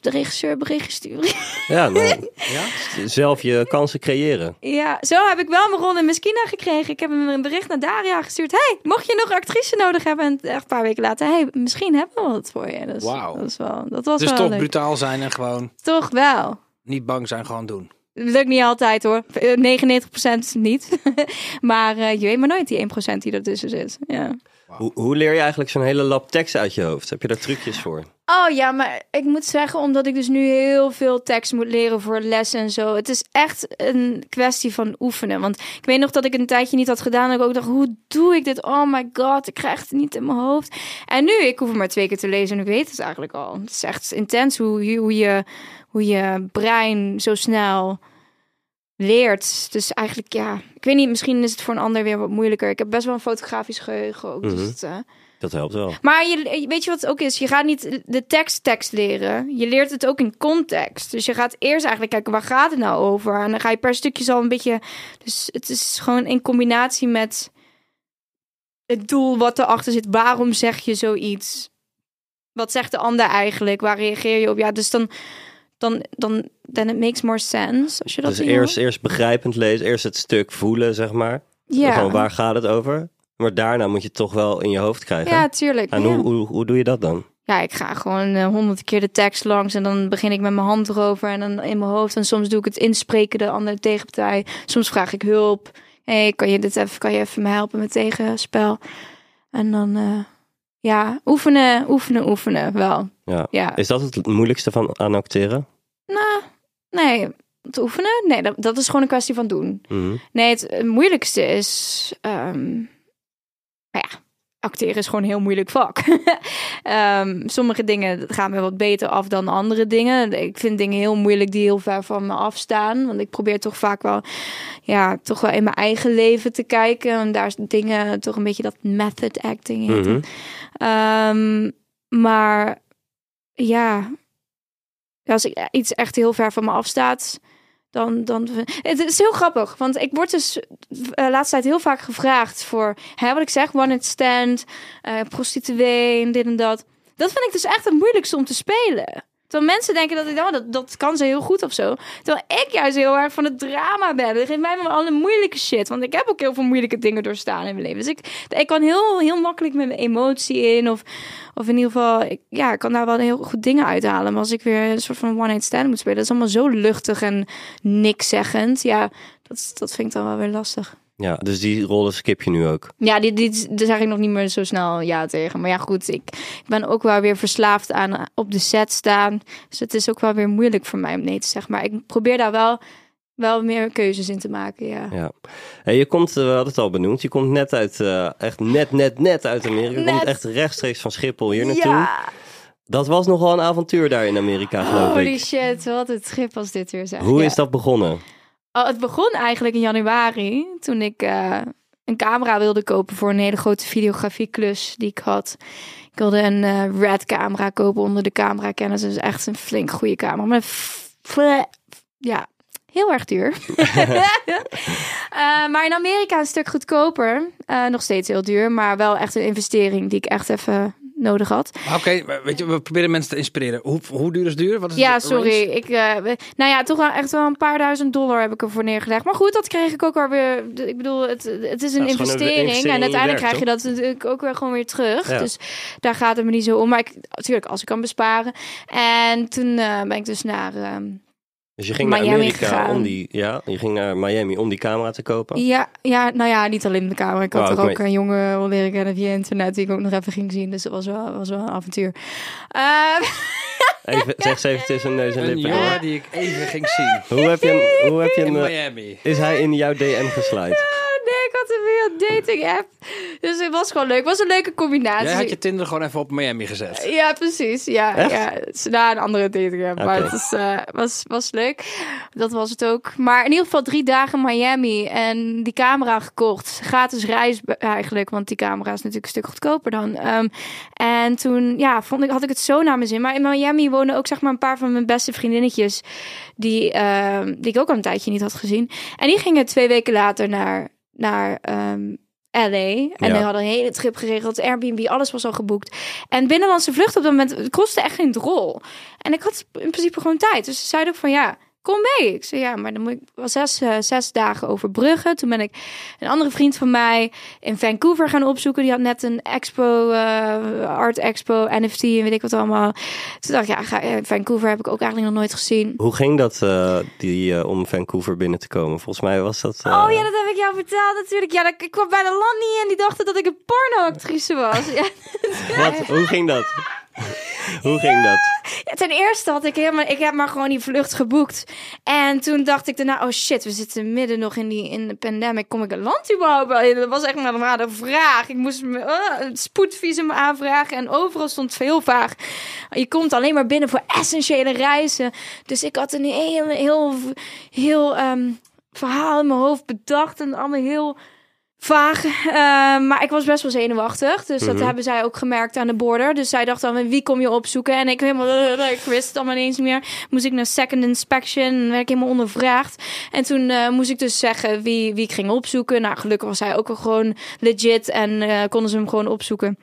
de regisseur berichtje sturen. Ja, nou, Ja? zelf je kansen creëren. ja, zo heb ik wel mijn rol in Miskina gekregen. Ik heb hem een bericht naar Daria gestuurd. hey, mocht je nog actrice nodig hebben? En echt een paar weken later, hey, misschien hebben we wat voor je. Dus, Wauw. Dat, is wel, dat was Dus wel toch leuk. brutaal zijn en gewoon Toch wel. niet bang zijn, gewoon doen. Lukt niet altijd hoor. Eh, 99% niet. maar eh, je weet maar nooit die 1% die ertussen zit. Ja. Hoe, hoe leer je eigenlijk zo'n hele lab tekst uit je hoofd? Heb je daar trucjes voor? Oh ja, maar ik moet zeggen, omdat ik dus nu heel veel tekst moet leren voor lessen en zo. Het is echt een kwestie van oefenen. Want ik weet nog dat ik een tijdje niet had gedaan. En ik ook dacht, hoe doe ik dit? Oh my god, ik krijg het niet in mijn hoofd. En nu, ik hoef het maar twee keer te lezen en ik weet het eigenlijk al. Het is echt intens hoe, je- hoe, je, hoe je brein zo snel leert. Dus eigenlijk, ja, ik weet niet, misschien is het voor een ander weer wat moeilijker. Ik heb best wel een fotografisch geheugen ook. Mhm. Dus het, eh, Dat helpt wel. maar je, weet je wat het ook is? Je gaat niet de tekst tekst leren. Je leert het ook in context. Dus je gaat eerst eigenlijk kijken, waar gaat het nou over? En dan ga je per stukjes al een beetje... Dus het is gewoon in combinatie met het doel wat erachter zit. Waarom zeg je zoiets? Wat zegt de ander eigenlijk? Waar reageer je op? Ja, dus dan... Dan, dan then it makes more sense. Als je dat Dus eerst, eerst begrijpend lezen, eerst het stuk voelen, zeg maar. ja. Gewoon waar gaat het over? Maar daarna moet je het toch wel in je hoofd krijgen. ja, tuurlijk. En ja. hoe, hoe, hoe doe je dat dan? Ja, ik ga gewoon eh, honderd keer de tekst langs en dan begin ik met mijn hand erover en dan in mijn hoofd. En soms doe ik het inspreken de andere tegenpartij. Soms vraag ik hulp. hey, kan je dit even, kan je even me helpen met tegenspel? En dan, eh, ja, oefenen, oefenen, oefenen, wel. Ja. Ja, Is dat het moeilijkste van aan acteren? nou, nee, te oefenen? Nee, dat, dat is gewoon een kwestie van doen. Mhm. Nee, het moeilijkste is. ehm, nou ja, acteren is gewoon een heel moeilijk vak. Ehm, sommige dingen gaan me wat beter af dan andere dingen. Ik vind dingen heel moeilijk die heel ver van me afstaan. Want ik probeer toch vaak wel, ja, toch wel in mijn eigen leven te kijken. En daar is dingen toch een beetje dat method acting heet. het. Mhm. Ehm, maar ja, als ik iets echt heel ver van me afstaat, dan, dan... Het is heel grappig, want ik word dus uh, laatste tijd heel vaak gevraagd voor, hè, wat ik zeg, one night stand, eh prostituee dit en dat. Dat vind ik dus echt het moeilijkste om te spelen. Terwijl mensen denken dat ik, oh, dat, dat kan ze heel goed of zo. Terwijl ik juist heel erg van het drama ben. Dat geeft mij maar alle moeilijke shit. Want ik heb ook heel veel moeilijke dingen doorstaan in mijn leven. Dus ik, ik kan heel, heel makkelijk met mijn emotie in. Of, of in ieder geval, ja, ik kan daar wel heel goed dingen uithalen. Maar als ik weer een soort van one-night stand moet spelen... dat is allemaal zo luchtig en niks zeggend. Ja, dat, dat vind ik dan wel weer lastig. Ja, dus die rollen skip je nu ook. Ja, die, die, daar zeg ik nog niet meer zo snel ja tegen. Maar ja, goed, ik, ik ben ook wel weer verslaafd aan op de set staan. Dus het is ook wel weer moeilijk voor mij om nee te zeggen. Maar ik probeer daar wel, wel meer keuzes in te maken, ja. Ja. Hey, je komt, eh, we hadden het al benoemd, je komt net uit, eh, echt net, net, net uit Amerika. Je komt echt rechtstreeks van Schiphol hier naartoe. Ja, Dat was nogal een avontuur daar in Amerika, geloof holy ik. shit, wat het schip als dit weer zijn. Hoe Ja. is dat begonnen? Oh, het begon eigenlijk in januari, toen ik eh, een camera wilde kopen voor een hele grote videografieklus die ik had. Ik wilde een eh, red camera kopen onder de camera kennis. Dus echt een flink goede camera. Maar ja, heel erg duur. Eh, maar in Amerika een stuk goedkoper. Nog steeds heel duur, maar wel echt een investering die ik echt even nodig had. Oké, weet je, we proberen mensen te inspireren. Hoe, hoe duur is duur? Wat is Ja, sorry. range? Ik, eh, we- nou ja, toch wel echt wel een paar duizend dollar heb ik ervoor neergelegd. Maar goed, dat kreeg ik ook alweer. Ik bedoel, het, het is een investering. investering in En uiteindelijk krijg je dat natuurlijk ook weer gewoon weer terug. Ja. Dus daar gaat het me niet zo om. Maar ik, natuurlijk, als ik kan besparen. En toen eh, ben ik dus naar. ehm, Dus je ging naar Miami Amerika gegaan. om die, ja, je ging naar Miami om die camera te kopen. ja, ja, nou ja, niet alleen de kamer. Ik had Oh, er ook een jongen wel leren kennen via internet die ik ook nog even ging zien. Dus dat was wel, was wel een avontuur. Eh, Even, zeg ze even tussen neus en Een lippen. door. jongen die ik even ging zien. Hoe heb je hem, hoe heb je hem, eh, Miami. is hij in jouw DM geslide? Nee, ik had een weer dating app. Dus het was gewoon leuk. Het was een leuke combinatie. Jij had je Tinder gewoon even op Miami gezet. Ja, precies. Ja, Echt? ja. Na een andere dating app. Maar het is, eh, was, was leuk. Dat was het ook. Maar in ieder geval drie dagen Miami. En die camera gekocht. Gratis reis eigenlijk. Want die camera is natuurlijk een stuk goedkoper dan. Ehm, en toen ja, vond ik, had ik het zo naar mijn zin. Maar in Miami wonen ook zeg maar een paar van mijn beste vriendinnetjes. Die, ehm, die ik ook al een tijdje niet had gezien. En die gingen twee weken later naar, naar ehm, LA. En Ja. die hadden een hele trip geregeld. Airbnb, alles was al geboekt. En binnenlandse vlucht op dat moment kostte echt geen drol. En ik had in principe gewoon tijd. Dus ze zeiden ook van ja, kom mee. Ik zei ja, maar dan moet ik wel zes, eh, zes dagen overbruggen. Toen ben ik een andere vriend van mij in Vancouver gaan opzoeken. Die had net een expo, eh, art expo, NFT en weet ik wat allemaal. Toen dacht ik ja, ga, eh, Vancouver heb ik ook eigenlijk nog nooit gezien. Hoe ging dat die, om Vancouver binnen te komen? Volgens mij was dat... Oh ja, dat heb ik jou verteld natuurlijk. Ja, dat, ik kwam bij de land niet en die dachten dat ik een pornoactrice was. Ja. Wat? Hoe ging dat? Hoe ging dat? Ja, ten eerste had ik helemaal, ik heb maar gewoon die vlucht geboekt. En toen dacht ik daarna, oh shit, we zitten midden nog in die in de pandemic. Kom ik een land überhaupt wel in? Dat was echt maar de vraag. Ik moest me, eh, een spoedvisum aanvragen en overal stond veel vaag. Je komt alleen maar binnen voor essentiële reizen. Dus ik had een heel, heel, heel ehm, verhaal in mijn hoofd bedacht en allemaal heel vaag. Eh, maar ik was best wel zenuwachtig. Dus dat Mhm. hebben zij ook gemerkt aan de border. Dus zij dacht dan, wie kom je opzoeken? En ik helemaal, ik wist het allemaal niet eens meer. Moest ik naar second inspection. En werd ik helemaal ondervraagd. En toen eh, moest ik dus zeggen wie, wie ik ging opzoeken. Nou, gelukkig was hij ook al gewoon legit. En eh, konden ze hem gewoon opzoeken.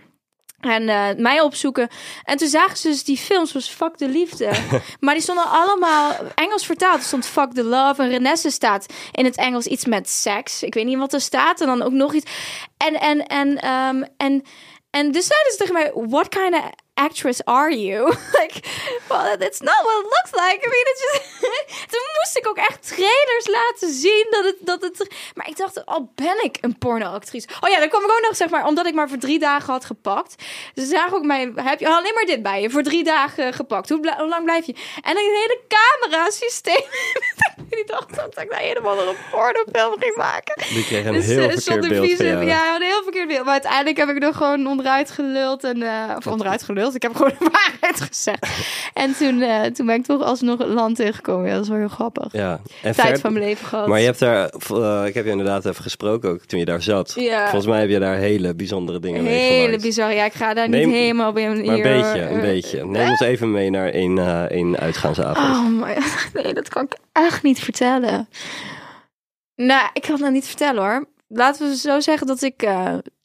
En eh, mij opzoeken. En toen zagen ze dus die films, was Fuck de Liefde. maar die stonden allemaal Engels vertaald. Er stond Fuck the Love. En Renesse staat in het Engels iets met seks. Ik weet niet wat er staat. En dan ook nog iets. En, en, en, ehm, en, en dus zeiden ze tegen mij: What kind of actress are you? like, well, that's not what it looks like. I mean, just... Toen moest ik ook echt trailers laten zien dat het, dat het... Maar ik dacht, al ben ik een pornoactrice. Oh ja, dan kwam ik ook nog, zeg maar, omdat ik maar voor drie dagen had gepakt. Ze zagen ook mij, heb je alleen maar dit bij je, voor drie dagen gepakt. Hoe, lang blijf je? En een hele camera systeem. die dacht dat ik daar helemaal een pornofilm ging maken. Die kreeg een Dus, heel eh, verkeerd beeld. Ja, een heel verkeerd beeld. Maar uiteindelijk heb ik er gewoon onderuit geluld. En, eh, of onderuit geluld. Ik heb gewoon de waarheid gezegd. En toen, eh, toen ben ik toch alsnog het land tegengekomen. Ja, dat is wel heel grappig. Ja. En Tijd van mijn leven gehad. Maar je hebt daar, eh, ik heb je inderdaad even gesproken ook toen je daar zat. Ja. Volgens mij heb je daar hele bijzondere dingen Hele meegemaakt. bizar. Ja, ik ga daar Neem- niet helemaal bij een Maar een beetje, een eh, beetje. Neem ons even mee naar een, eh een uitgaansavond. Oh my nee, dat kan ik echt niet vertellen. Nou, ik kan het nou niet vertellen hoor. Laten we zo zeggen dat ik,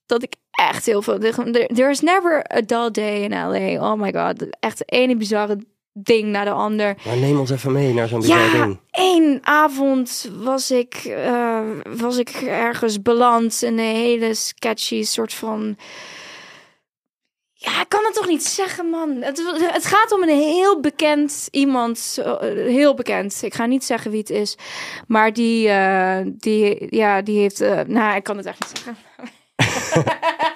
dat ik echt heel veel... There, is never a dull day in LA. Oh my god. Echt de ene bizarre ding naar de ander. Maar neem ons even mee naar zo'n bizar Ja, ding. één avond was ik, eh, was ik ergens beland in een hele sketchy soort van... Ja, ik kan het toch niet zeggen, man. Het, het gaat om een heel bekend iemand, eh, heel bekend. Ik ga niet zeggen wie het is, maar die, eh, die, ja, die heeft. nou, ik kan het echt niet zeggen.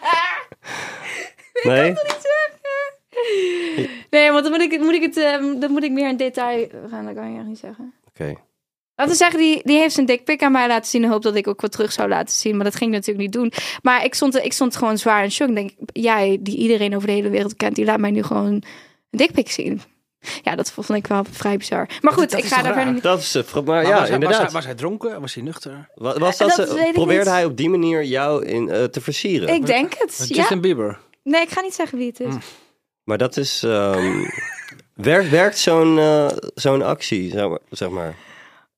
Nee? Nee, want dan moet ik, moet ik het, eh, dan moet ik meer in detail gaan. Dat kan je echt niet zeggen. Oké. Laten we zeggen, die, die heeft zijn dikpik aan mij laten zien. In de hoop dat ik ook wat terug zou laten zien. Maar dat ging ik natuurlijk niet doen. Maar ik stond, ik stond gewoon zwaar in shock. Ik denk, jij, die iedereen over de hele wereld kent, die laat mij nu gewoon een dikpik zien. Ja, dat vond ik wel vrij bizar. Maar goed, dat ik ga daar verder niet... Dat is het. Maar, Maar ja, was, hij, was, inderdaad. hij, was hij dronken? Was hij nuchter? Wa- was Eh, dat, dat ze- ik probeerde niet. hij op die manier jou in, eh, te versieren? Ik denk het. Ja. Justin Bieber. Nee, ik ga niet zeggen wie het is. Maar dat is... ehm, werkt werkt zo'n eh, zo'n actie, zeg maar?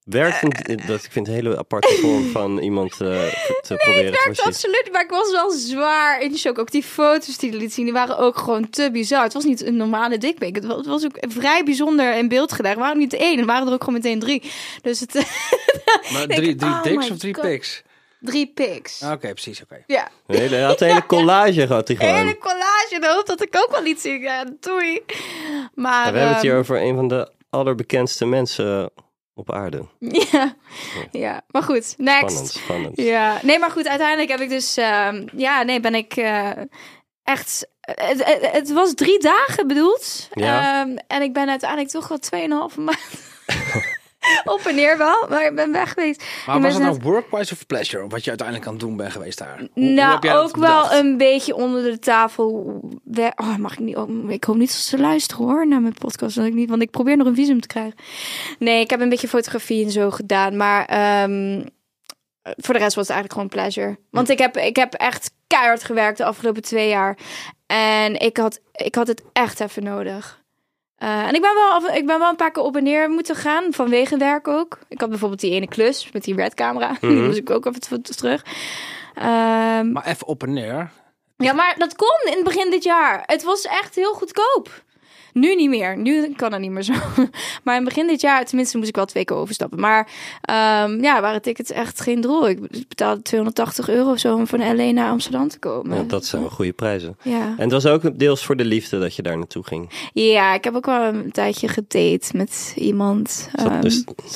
Werkt een, dat, ik vind het een hele aparte vorm van iemand eh, te proberen te Het werkt absoluut, maar ik was wel zwaar in shock. Ook die foto's die liet zien, die waren ook gewoon te bizar. Het was niet een normale dikpik. Het was, het was ook vrij bijzonder in beeld gedaan. Er waren niet één, er waren er ook gewoon meteen drie. Dus het, Maar denk, drie, drie oh dicks my of drie God. Drie pics. Oké, precies. Oké. Ja, Een hele, hij had een hele collage gehad hij een hele gewoon. collage. En hoop dat ik ook wel iets zie. Ja, doei. Maar, Ja, we hebben het hier ehm, over een van de allerbekendste mensen op aarde. Ja, ja, maar goed. Next. Spannend, spannend. Ja, nee, maar goed, uiteindelijk heb ik dus, ehm, ja, nee, ben ik eh, echt, het, het, het was drie dagen bedoeld. Ja. Ehm, en ik ben uiteindelijk toch wel 2,5 maand. Op en neer wel, maar ik ben weg geweest. Maar was het net- nou workwise of pleasure? Wat je uiteindelijk aan het doen bent geweest daar? Hoe- hoe Nou, dat ook wel een beetje onder de tafel. Oh, mag ik niet? oh, ik hoop niet dat ze luisteren hoor naar mijn podcast. Dat ik niet, want ik probeer nog een visum te krijgen. Nee, ik heb een beetje fotografie en zo gedaan, maar ehm, voor de rest was het eigenlijk gewoon pleasure. Want ik heb, ik heb echt keihard gewerkt de afgelopen twee jaar en ik had, ik had het echt even nodig. Eh, en ik ben, wel, af- ik ben wel een paar keer op en neer moeten gaan, vanwege werk ook. Ik had bijvoorbeeld die ene klus met die redcamera. Die moest ik ook even terug. Ehm, Maar even op en neer. ja, maar dat kon in het begin dit jaar. Het was echt heel goedkoop. Nu niet meer. Nu kan het niet meer zo. Maar in het begin dit jaar, tenminste, moest ik wel twee keer overstappen. Maar ehm, ja, waren tickets echt geen drol. Ik betaalde 280 euro of zo om van LA naar Amsterdam te komen. Ja, dat zijn wel goede prijzen. Ja. En het was ook deels voor de liefde dat je daar naartoe ging. ja, ik heb ook wel een tijdje gedate met iemand. Is dat, Ehm,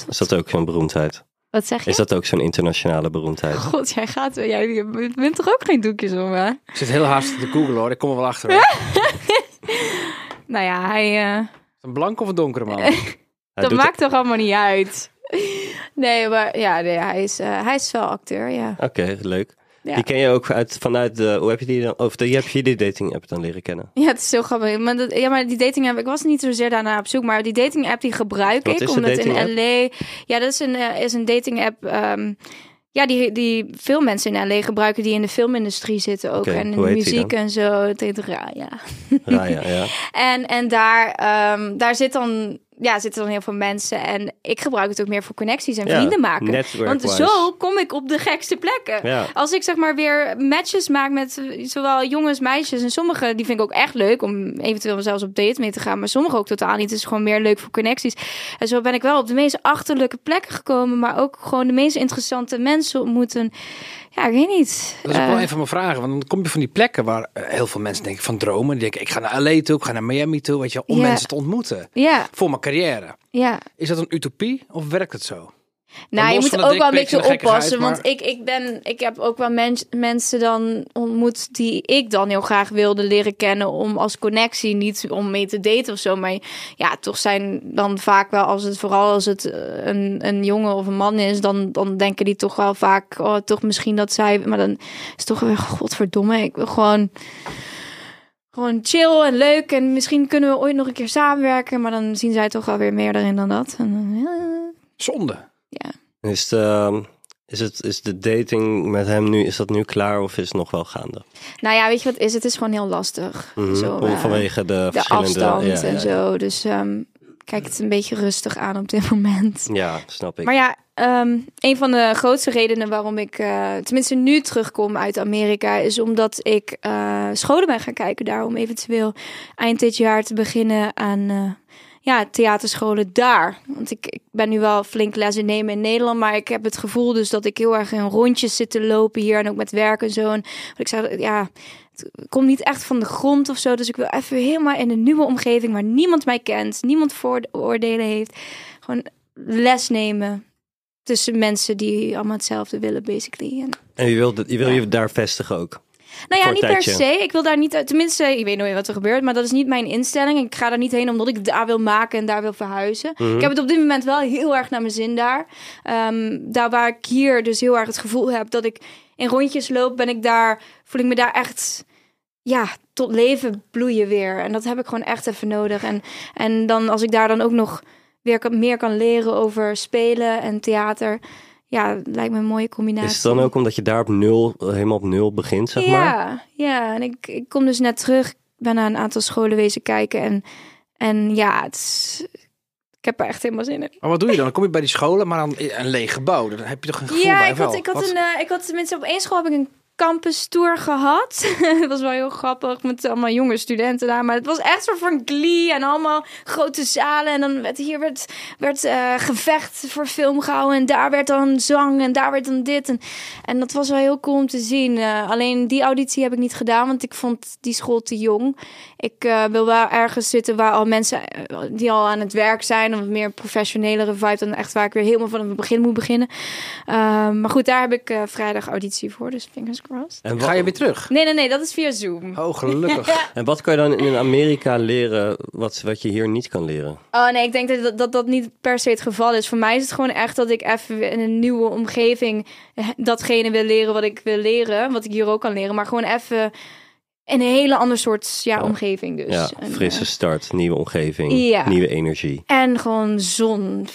is dat ook zo'n beroemdheid? wat zeg je? Is dat ook zo'n internationale beroemdheid? God, jij gaat... Jij je bent toch ook geen doekjes om, hè? Ik zit heel haast te googlen hoor. Ik kom er wel achter. Nou ja, hij... eh, Een blanke of een donkere man? Dat maakt toch allemaal niet uit. Nee, maar ja, nee, hij, is, eh, hij is wel acteur, ja. Oké, leuk. Ja. Die ken je ook uit, vanuit de... Hoe heb je die dan... Of de, je hebt je die dating app dan leren kennen? Ja, het is zo grappig. Maar dat, ja, maar die dating app, ik was niet zozeer daarna op zoek, maar die dating app die gebruik Wat ik. omdat in LA. Ja, dat is een, eh, is een dating app. ehm, ja, die, die veel mensen in LA gebruiken die in de filmindustrie zitten ook. En in de muziek en zo. Het heet Raya. Raya, ja. En, en daar, ehm, daar zit dan, ja, zitten dan heel veel mensen. En ik gebruik het ook meer voor connecties en vrienden maken. network-wise. Want zo kom ik op de gekste plekken. Als ik zeg maar weer matches maak met zowel jongens, meisjes. En sommige die vind ik ook echt leuk om eventueel zelfs op date mee te gaan. Maar sommige ook totaal niet. Het is gewoon meer leuk voor connecties. En zo ben ik wel op de meest achterlijke plekken gekomen. Maar ook gewoon de meest interessante mensen ontmoeten. Ja, ik weet niet. Dat is ook wel Eh, een van mijn vragen. Want dan kom je van die plekken waar eh, heel veel mensen denken van dromen. Die denken, ik ga naar LA toe, ik ga naar Miami toe. Weet je, om Ja. mensen te ontmoeten. ja, Voor mijn carrière. ja. Is dat een utopie of werkt het zo? Nou, je moet ook wel een beetje oppassen. Want ik, ik, ben, ik heb ook wel mens- mensen dan ontmoet die ik dan heel graag wilde leren kennen. Om als connectie, niet om mee te daten of zo. Maar ja, toch zijn dan vaak wel, als het vooral als het eh, een, een jongen of een man is, dan, dan denken die toch wel vaak, oh, toch misschien dat zij. Maar dan is het toch weer, godverdomme, ik wil gewoon. Gewoon chill en leuk. En misschien kunnen we ooit nog een keer samenwerken. Maar dan zien zij toch wel weer meer erin dan dat. En ja, Zonde. Ja. Is, de, is, het, is de dating met hem nu, is dat nu klaar of is het nog wel gaande? Nou ja, weet je wat is? Het is gewoon heel lastig. Mhm. Zo, Om- eh, Vanwege de, de verschillende... afstand ja, en ja. zo. Dus ehm, kijk het een beetje rustig aan op dit moment. Ja, snap ik. Maar ja, ehm, een van de grootste redenen waarom ik eh, tenminste nu terugkom uit Amerika... is omdat ik eh, scholen ben gaan kijken daar... om eventueel eind dit jaar te beginnen aan... ja, theaterscholen daar. Want ik, ik ben nu wel flink lessen nemen in Nederland, maar ik heb het gevoel dus dat ik heel erg in rondjes zit te lopen hier en ook met werk en zo. En ik zei, ja, het komt niet echt van de grond of zo. Dus ik wil even helemaal in een nieuwe omgeving waar niemand mij kent, niemand vooroordelen heeft. Gewoon les nemen tussen mensen die allemaal hetzelfde willen, basically. En En je wil, je, wil je daar vestigen ook? Nou ja, niet per se. Ik wil daar niet, tenminste, ik weet nooit wat er gebeurt, maar dat is niet mijn instelling. Ik ga daar niet heen omdat ik daar wil maken en daar wil verhuizen. Mhm. Ik heb het op dit moment wel heel erg naar mijn zin daar. Ehm, daar waar ik hier dus heel erg het gevoel heb dat ik in rondjes loop, ben ik daar, voel ik me daar echt, ja, tot leven bloeien weer. En dat heb ik gewoon echt even nodig. En, en dan als ik daar dan ook nog weer meer kan leren over spelen en theater, ja, lijkt me een mooie combinatie. Is het dan ook omdat je daar op nul, helemaal op nul begint, zeg ja, maar? Ja, en ik, ik kom dus net terug. Ik ben naar een aantal scholen wezen kijken. En, en ja, het is, ik heb er echt helemaal zin in. Maar wat doe je dan? Dan kom je bij die scholen, maar dan in een leeg gebouw. Dan heb je toch een gevoel Ja, bij ik wel. had, ik, had Wat- een, eh, ik had tenminste op één school heb ik een campus tour gehad. dat was wel heel grappig met allemaal jonge studenten daar. Maar het was echt soort van glee en allemaal grote zalen. En dan werd hier werd, werd eh, gevecht voor film gehouden. En daar werd dan zang en daar werd dan dit. En, en dat was wel heel cool om te zien. Eh, alleen die auditie heb ik niet gedaan, want ik vond die school te jong. Ik eh, wil wel ergens zitten waar al mensen die al aan het werk zijn. Of meer professionelere vibe dan echt waar ik weer helemaal van het begin moet beginnen. Maar goed, daar heb ik vrijdag auditie voor, dus fingers. Ross. En wat, Ga je weer terug? Nee, nee, nee, dat is via Zoom. Oh, gelukkig. en wat kan je dan in Amerika leren wat, wat je hier niet kan leren? Oh nee, ik denk dat, dat dat niet per se het geval is. Voor mij is het gewoon echt dat ik even weer in een nieuwe omgeving eh, datgene wil leren wat ik wil leren. Wat ik hier ook kan leren. Maar gewoon even in een hele ander soort ja, omgeving dus. ja, frisse eh, start, nieuwe omgeving, Ja. nieuwe energie. en gewoon zon 24-7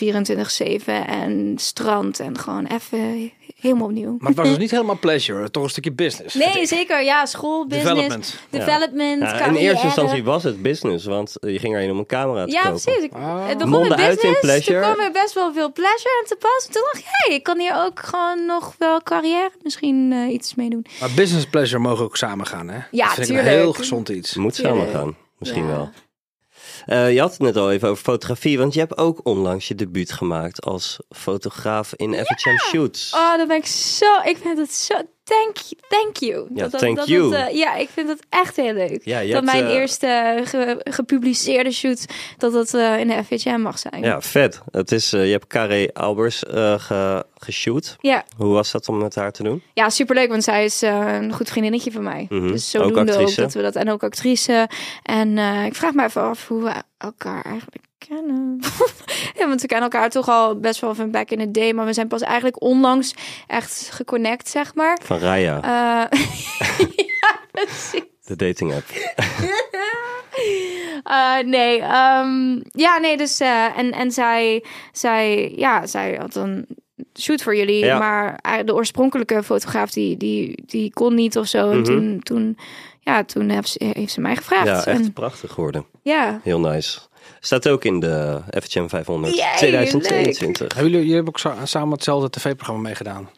en strand en gewoon even helemaal opnieuw. Maar het was dus niet helemaal pleasure, toch een stukje business. Nee, zeker. Ja, school, business, Development. development, Ja, in eerste instantie was het business, want je ging erheen om een camera te Ja, kopen. precies. Ik, Ah. het begon Mondde met uit in business, pleasure. Toen kwam er best wel veel pleasure aan te pas. Toen dacht ik, hey, ik kan hier ook gewoon nog wel carrière misschien eh, iets mee doen. Maar business pleasure mogen ook samen gaan, hè? Ja, dat vind ik tuurlijk. een heel gezond iets. Moet samen gaan, misschien Ja. wel. Eh, je had het net al even over fotografie, want je hebt ook onlangs je debuut gemaakt als fotograaf in FHM Shoots. Oh, dan ben ik zo... Ik vind het zo... Thank you. Thank you. Ja, thank you. Eh, ja, ik vind het echt heel leuk. Ja, je dat hebt, mijn eh, eerste ge- gepubliceerde shoot, dat dat eh, in de FHM mag zijn. Ja, vet. Het is, je hebt Carré Albers ge, geshoot. Ja, Hoe was dat om met haar te doen? ja superleuk, want zij is een goed vriendinnetje van mij. Mhm. Dus Ook zodoende ook, actrice. dat we dat... En ook actrice. En ik vraag me even af hoe we elkaar eigenlijk kennen. ja, want we kennen elkaar toch al best wel van back in the day. Maar we zijn pas eigenlijk onlangs echt geconnect, zeg maar. Van Raya, Eh, ja, precies. de dating app. Eh, nee, ehm, ja, nee, dus eh, en, en zij, zij, ja, zij had een shoot voor jullie, Ja. maar de oorspronkelijke fotograaf die, die, die kon niet of zo. En Mhm. toen, toen, ja, toen heeft ze, heeft ze mij gevraagd. Ja, echt En, prachtig geworden. ja. Heel nice. Staat ook in de FHM 500 Yay, 2022. Hebben jullie, jullie hebben ook sa- samen hetzelfde tv-programma meegedaan?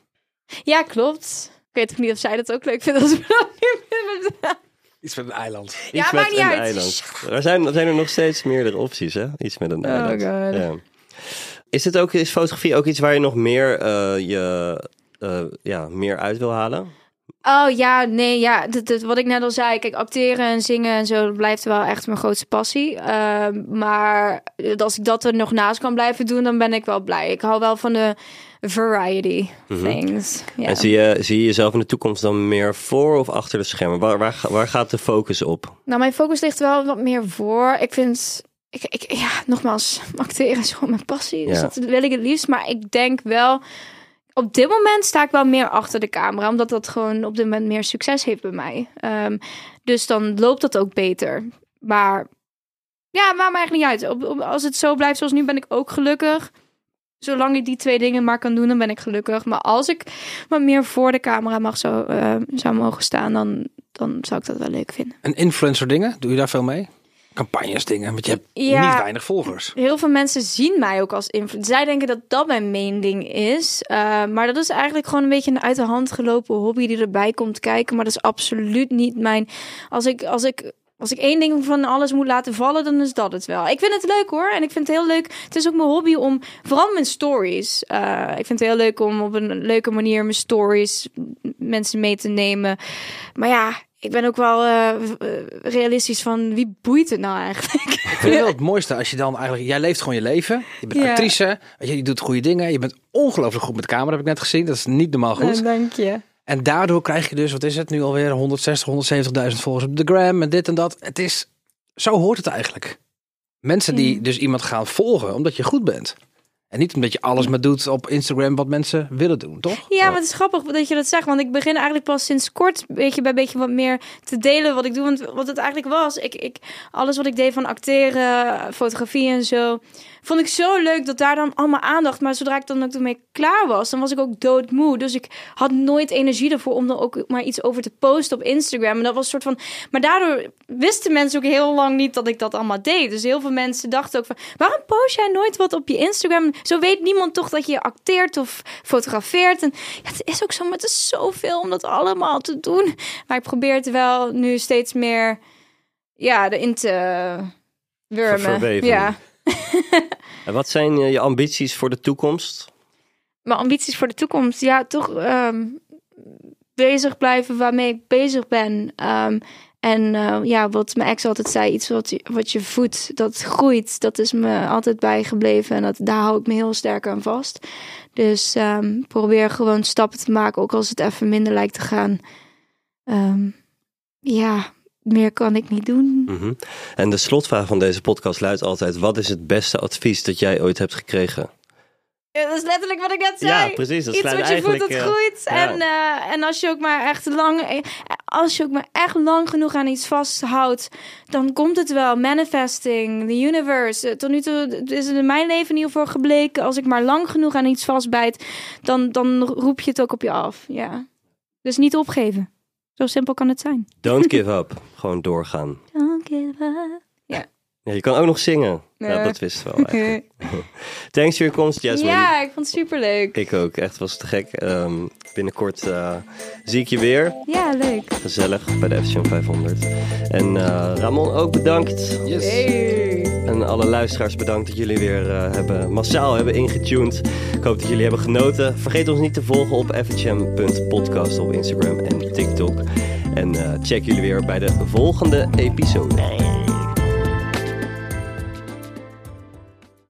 ja, klopt. Ik weet ook niet of zij dat ook leuk vindt als we dat nu met- Iets met een eiland. Ja, Iets met niet een uit. eiland. Er zijn, er zijn er nog steeds meerdere opties, hè? Iets met een Oh, eiland. God. Ja. Is, het ook, is fotografie ook iets waar je nog meer, eh, je, eh, ja, meer uit wil halen? Oh ja, nee, ja, dat, dat- wat ik net al zei. Kijk, acteren en zingen en zo dat blijft wel echt mijn grootste passie. Ehm, maar als ik dat er nog naast kan blijven doen, dan ben ik wel blij. Ik hou wel van de variety things. Mhm. En zie je, zie je jezelf in de toekomst dan meer voor of achter de schermen? Waar, waar, waar gaat de focus op? Nou, mijn focus ligt wel wat meer voor. Ik vind, ik, ik, ja, nogmaals, acteren is gewoon mijn passie. Dus Ja. dat wil ik het liefst. Maar ik denk wel, op dit moment sta ik wel meer achter de camera. Omdat dat gewoon op dit moment meer succes heeft bij mij. Ehm, dus dan loopt dat ook beter. Maar ja, maakt me eigenlijk niet uit. Als het zo blijft zoals nu, ben ik ook gelukkig. Zolang ik die twee dingen maar kan doen, dan ben ik gelukkig. Maar als ik wat meer voor de camera mag zo, eh, zou mogen staan, dan, dan zou ik dat wel leuk vinden. En influencer dingen, doe je daar veel mee? Campagnes dingen, want je hebt Ja. niet weinig volgers. Heel veel mensen zien mij ook als influencer. Zij denken dat dat mijn main ding is. Uh, maar dat is eigenlijk gewoon een beetje een uit de hand gelopen hobby die erbij komt kijken. Maar dat is absoluut niet mijn. Als ik, als ik, als ik één ding van alles moet laten vallen, dan is dat het wel. Ik vind het leuk hoor. En ik vind het heel leuk. Het is ook mijn hobby om, vooral mijn stories. Uh, ik vind het heel leuk om op een leuke manier mijn stories mensen mee te nemen. Maar ja, ik ben ook wel uh, realistisch van wie boeit het nou eigenlijk? Ik vind het wel het mooiste als je dan eigenlijk, jij leeft gewoon je leven. Je bent Ja. actrice, je, je doet goede dingen. Je bent ongelooflijk goed met camera, heb ik net gezien. Dat is niet normaal goed. Dank je. En daardoor krijg je dus, wat is het nu alweer, 160, 170.000 volgers op de gram en dit en dat. Het is, zo hoort het eigenlijk. Mensen die Ja. dus iemand gaan volgen omdat je goed bent. En niet omdat je alles maar doet op Instagram wat mensen willen doen, toch? Ja, maar het is grappig dat je dat zegt. Want ik begin eigenlijk pas sinds kort beetje bij beetje wat meer te delen wat ik doe. Want wat het eigenlijk was, ik, ik, alles wat ik deed van acteren, fotografie en zo, vond ik zo leuk dat daar dan allemaal aandacht. Maar zodra ik dan ook ermee klaar was, dan was ik ook doodmoe. Dus ik had nooit energie ervoor om er ook maar iets over te posten op Instagram. En dat was een soort van. Maar daardoor wisten mensen ook heel lang niet dat ik dat allemaal deed. Dus heel veel mensen dachten ook van: waarom post jij nooit wat op je Instagram? Zo weet niemand toch dat je acteert of fotografeert. En ja, het is ook zo, maar het is zoveel om dat allemaal te doen. Maar ik probeer het wel nu steeds meer ja, erin te wurmen. Ja. En wat zijn eh, je ambities voor de toekomst? Mijn ambities voor de toekomst, ja, toch ehm, bezig blijven waarmee ik bezig ben. Ehm, en eh, ja, wat mijn ex altijd zei, iets wat je, wat je voedt, dat groeit. Dat is me altijd bijgebleven en dat, daar hou ik me heel sterk aan vast. Dus ehm, probeer gewoon stappen te maken, ook als het even minder lijkt te gaan. Ja, meer kan ik niet doen. Mhm. En de slotvraag van deze podcast luidt altijd: wat is het beste advies dat jij ooit hebt gekregen? Ja, dat is letterlijk wat ik net zei. Ja, precies. Dat Iets wat je voelt dat eh, groeit. ja. En, eh, en als je ook maar echt lang, eh, als je ook maar echt lang genoeg aan iets vasthoudt, dan komt het wel. Manifesting, the universe. Tot nu toe is het in mijn leven in ieder geval gebleken. Als ik maar lang genoeg aan iets vastbijt, dan, dan roep je het ook op je af. Ja. Dus niet opgeven. Zo simpel kan het zijn. Don't give up. Gewoon doorgaan. Don't give up. Ja, je kan ook nog zingen. Ja, dat wist wel eigenlijk. Thanks voor je komst, Jasmine. Ja, ik vond het superleuk. Ik ook. Echt was te gek. Ehm, binnenkort eh, zie ik je weer. Ja, leuk. Gezellig bij de FCM 500. En eh, Ramon ook bedankt. En alle luisteraars bedankt dat jullie weer eh, hebben, massaal hebben ingetuned. Ik hoop dat jullie hebben genoten. Vergeet ons niet te volgen op fhm.podcast op Instagram en TikTok. En eh, check jullie weer bij de volgende episode.